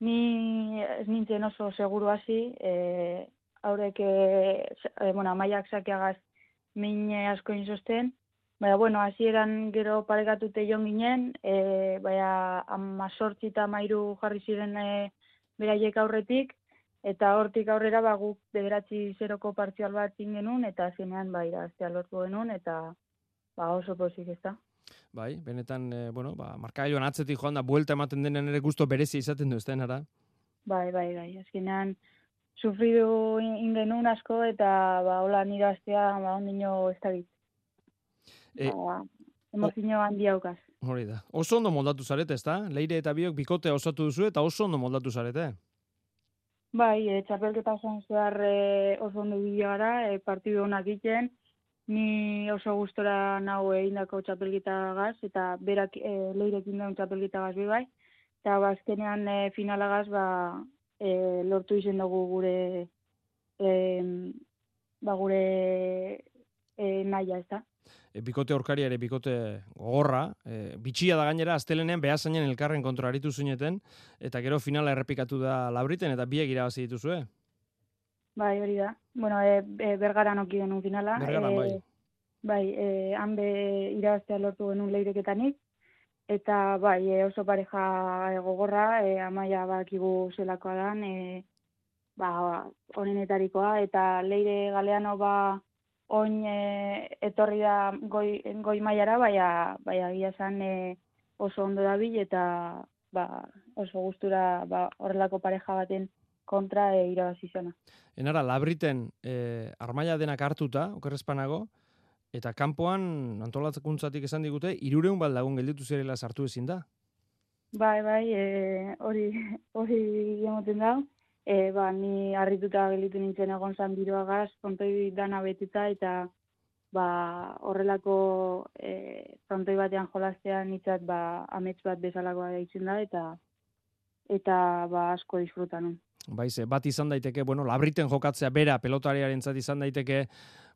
ni ez nintzen oso seguru hasi, e, haurek, e, bueno, amaiak sakeagaz min asko inzosten, Baina, bueno, hasieran gero paregatute joan ginen, e, baina amazortzi eta mairu jarri ziren e, beraiek aurretik, eta hortik aurrera ba, guk bederatzi zeroko partzial bat genuen, eta zenean ba, iraztea lortu genuen, eta ba, oso pozik ez da. Bai, benetan, e, bueno, ba, markailuan atzetik joan da, buelta ematen denen ere guztu berezi izaten du, ez da, Bai, bai, bai, azkenean, sufridu ingenun asko eta ba hola nire astea ba ondino ez da bit. E, ba, emozio handi haukaz. Hori da. Oso ondo moldatu zarete, ezta? Leire eta biok bikote osatu duzu eta oso ondo moldatu zarete. Bai, e, txapelketa zan zehar e, oso ondo bideo gara, e, partidu honak egiten, ni oso gustora nau egindako txapelketa gaz, eta berak e, leirekin daun txapelketa gaz bai, eta bazkenean e, finalagaz, ba, e, lortu izen dugu gure e, ba gure e, naia, ez da. E, bikote orkari ere, bikote gogorra, e, bitxia da gainera, astelenean behazainen elkarren kontraritu zuneten, eta gero finala errepikatu da labriten, eta biek irabazi dituzue. Bai, hori da. Bueno, e, e, bergara noki denun finala. Bergara, bai. bai, e, hanbe irabaztea lortu genuen leireketanik, eta bai, e, oso pareja e, gogorra, e, amaia bakigu zelakoa dan, e, ba, honenetarikoa, eta leire galeano ba, oin e, etorri da goi, goi maiara, baina, baina gila zan e, oso ondo dabil, eta ba, oso gustura ba, horrelako pareja baten kontra e, irabazi zena. Enara, labriten e, armaia denak hartuta, okerrezpanago, eta kanpoan antolatzakuntzatik esan digute, irureun baldagun gelditu zirela sartu ezin da? Bai, bai, e, hori hori emoten da. E, ba, ni harrituta gelditu nintzen egon zan biroagaz, kontoi dana betita, eta ba, horrelako e, frontoi batean jolaztean nitzat ba, amets bat bezalakoa daitzen da, eta eta ba, asko disfrutan. Bai, ze, bat izan daiteke, bueno, labriten jokatzea bera pelotariaren zat izan daiteke,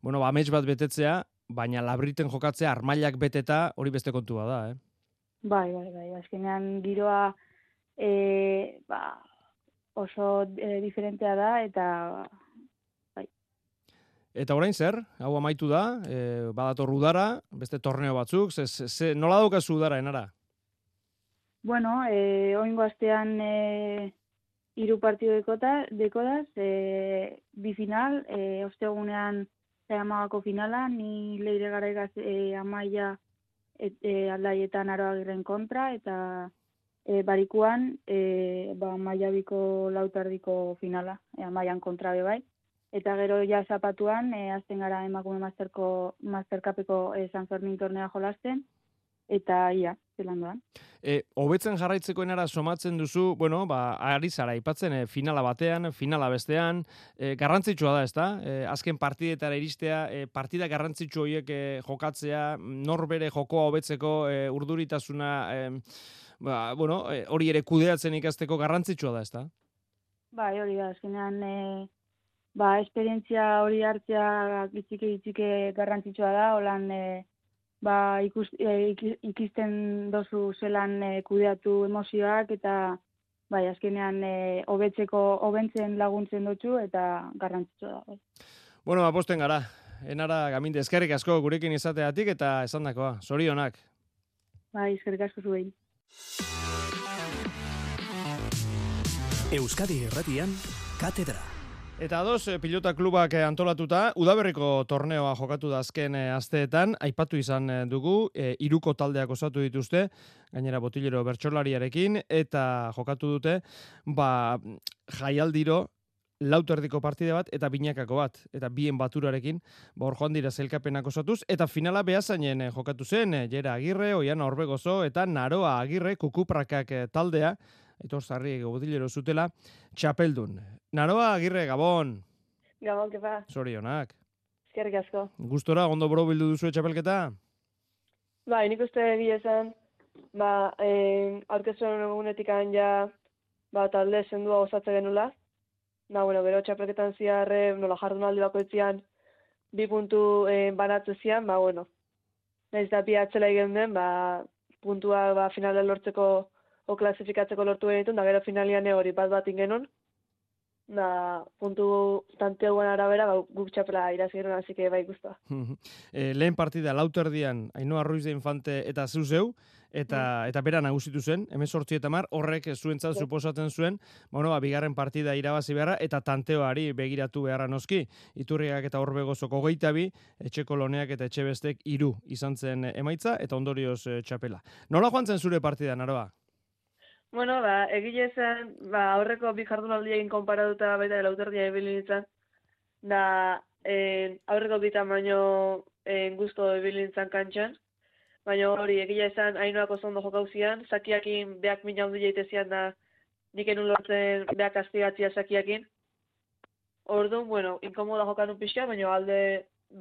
bueno, ba, amets bat betetzea, baina labriten jokatzea armailak beteta hori beste kontua da, eh? Bai, bai, bai, azkenean giroa e, ba, oso e, diferentea da eta bai. Eta orain zer? Hau amaitu da, e, badator udara, beste torneo batzuk, ze, ze, nola daukazu udara enara? Bueno, e, oingo astean e, iru partido dekota, dekodaz, e, bi final, e, ostegunean amagako finala, ni leire gara e, amaia et, e, aldaietan aroagiren kontra, eta e, barikuan e, ba, maiabiko lautardiko finala, e, maian kontra bai. Eta gero ja zapatuan, e, azten gara emakume masterko, masterkapeko e, San Fermin tornea jolasten, eta ia, zelan doan. E, hobetzen jarraitzeko enara somatzen duzu, bueno, ba, ari zara, ipatzen e, finala batean, finala bestean, e, garrantzitsua da, ez da? E, azken partidetara iristea, e, partida garrantzitsu horiek e, jokatzea, norbere jokoa hobetzeko e, urduritasuna... E, ba, bueno, e, hori ere kudeatzen ikasteko garrantzitsua da, ezta? Bai, hori da, azkenean, e, ba, esperientzia hori hartzea gitzike gitzike garrantzitsua da, holan, e, ba, ikus, e, ikisten dozu zelan e, kudeatu emozioak, eta, bai, azkenean, e, hobetzeko, hobentzen laguntzen dutxu, eta garrantzitsua da. Bai. Bueno, aposten gara, enara gaminde eskerrik asko gurekin izateatik eta esandakoa, sorionak. Bai, eskerrik asko zuei. Euskadi Erratian, Katedra. Eta dos, eh, pilota klubak eh, antolatuta, udaberriko torneoa jokatu da azken eh, asteetan, aipatu izan dugu, e, iruko taldeak osatu dituzte, gainera botilero bertsolariarekin, eta jokatu dute, ba, jaialdiro, lauterdiko partide bat eta binakako bat, eta bien baturarekin, ba joan dira zelkapenak osatuz, eta finala behazainen eh, jokatu zen, Jera Agirre, Oian Orbegozo, eta Naroa Agirre, kukuprakak taldea, eta hor zarri gobodilero zutela, txapeldun. Naroa Agirre, Gabon! Gabon, kepa. Zorionak. Eskerrik asko. Gustora, ondo bro bildu duzu txapelketa? Ba, nik uste egia esan, ba, eh, aurkezuen egunetik ja, ba, talde sendua osatze genula, Na, bueno, bero txapelketan ziarre, nola jardun aldi bakoitzian, bi puntu eh, banatze zian, ba, bueno, nahiz da bi atzela egin den, ba, puntua ba, finalen lortzeko o klasifikatzeko lortu genitun, da gero finalian hori bat bat ingenun, da puntu tanteoan arabera, ba, guk txapela irazigeron, hasi que bai guztua. e, lehen partida, lauterdian, Ainoa Ruiz de Infante eta zuzeu, eta mm. eta bera nagusitu zen, hemen sortzi eta mar, horrek zuentzat suposatzen zuen, bueno, ba, bigarren partida irabazi beharra, eta tanteoari begiratu beharra noski, iturriak eta horbegozoko geita bi, etxeko loneak eta etxe bestek iru izan zen emaitza, eta ondorioz e, txapela. Nola joan zen zure partida, naroa? Bueno, ba, egile zen, ba, aurreko bi jardunaldi egin konparatuta baita lauterdia ebilin izan, da, eh, aurreko bitan baino eh, guztu ebilin kantxan, baina hori egia esan hainoak oso ondo jokauzian, zakiakin beak mina hundi jaitezian da nik enun lortzen beak astigatzia zakiakin. Orduan, bueno, inkomoda jokan un pixka, baina alde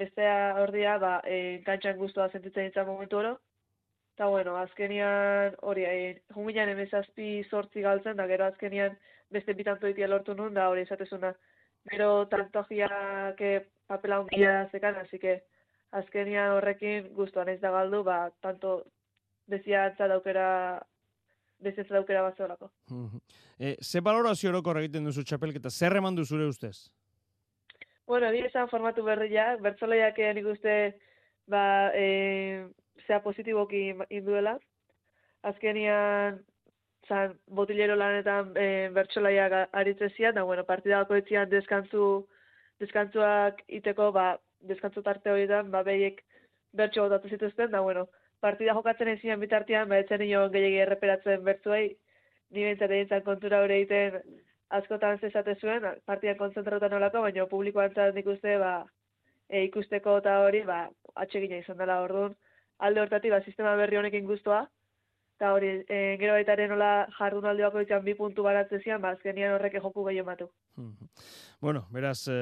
bestea ordia, ba, e, kantxan guztua sentitzen ditzen momentu oro. Eta, bueno, azkenian, hori, e, jungilean emezazpi sortzi galtzen, da gero azkenian beste bitantoitia lortu nun, da hori esatezuna. Gero tantoajiak papela hundia zekan, así que azkenia horrekin guztuan ez da galdu, ba, tanto beziatza daukera beziatza daukera bat zeolako. e, ze balorazio horoko egiten duzu txapelketa, zer eman du zure ustez? Bueno, esan formatu berriak, bertzoleiak nik uste ba, e, zea positiboki induela. Azkenian, zan, botilero lanetan e, bertxolaiak aritzezia, da, bueno, partidako etzian deskantzu, deskantzuak iteko, ba, deskantzu tarte horietan, ba, behiek bertxo gotatu zituzten, da, bueno, partida jokatzen ezin bitartean, ba, etzen nio gehiagi erreperatzen bertzuei, ni bentsat egin kontura hori egiten askotan zesate zuen, partidan kontzentratuta nolako, baina publikoan zan ikuste, ba, e, ikusteko eta hori, ba, atsegina izan dela orduan, alde hortatik, ba, sistema berri honekin guztua, eta hori, e, gero baita ere nola jardun aldeako izan bi puntu baratzezian, ba, azkenian horrek joku gehien batu. <laughs> Bueno, beraz, e,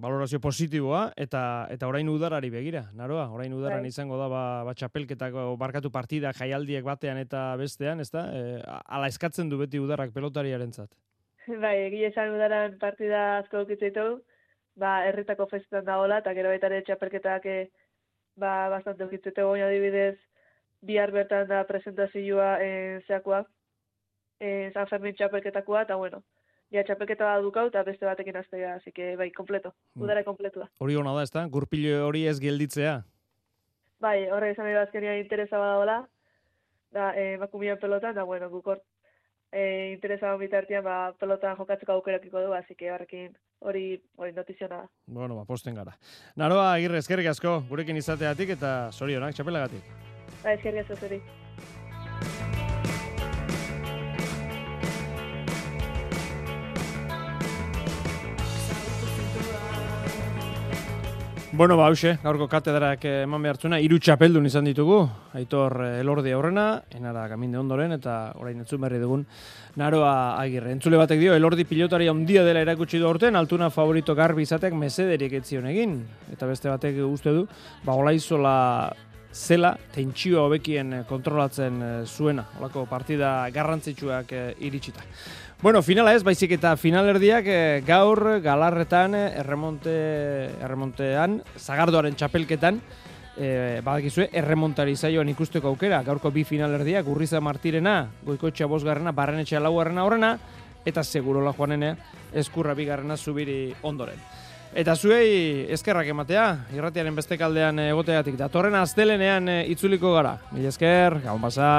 valorazio positiboa, eta eta orain udarari begira, naroa, orain udaran bai. izango da, ba, ba txapelketako barkatu partida jaialdiek batean eta bestean, ezta? E, ala eskatzen du beti udarrak pelotariaren zat. <laughs> Bai, egia esan udaran partida asko dukitzeitu, ba, herritako festetan da hola, eta gero baita ere txapelketak eh, ba, bastante dukitzeitu goina adibidez, bihar bertan da presentazioa en zeakoa, en San Fermin txapelketakoa, eta bueno, ja txapelketa da dukau, eta beste batekin aztega, así que bai, kompleto, mm. udara kompletua. Hori hona da, ez da? Gurpilo hori ez gelditzea? Bai, horre izan edo azkenia interesa bada da, eh, makumian pelota, da, bueno, gukort e, interesa bitartean ba, pelotan jokatzeko aukerakiko du, así que horrekin hori hori notiziona da. Bueno, ba, posten gara. Naroa, agirre, eskerrik asko, gurekin izateatik eta sorionak, txapelagatik. Ba, eskerrik asko zuri. Bueno, ba, hause, gaurko katedrak eman behartzuna, iru txapeldun izan ditugu, aitor eh, elordi aurrena, enara gaminde ondoren, eta orain entzun berri dugun, naroa agirre. Entzule batek dio, elordi pilotari ondia dela erakutsi du orten, altuna favorito garbi izatek mesederik etzion egin, eta beste batek uste du, ba, olaizola zela, tentsioa hobekien kontrolatzen eh, zuena, olako partida garrantzitsuak eh, iritsita. Bueno, finala ez, baizik eta finalerdiak eh, gaur galarretan eh, erremonte, erremontean, zagardoaren txapelketan, eh, badakizue, erremontari zaioan ikusteko aukera, gaurko bi finalerdiak, urriza martirena, goikoetxea bosgarrena, barrenetxea laugarrena horrena, eta segurola joanenea, eskurra bigarrena zubiri ondoren. Eta zuei eskerrak ematea, irratiaren beste kaldean egoteatik, datorren astelenean itzuliko gara. Mil esker, gau basa.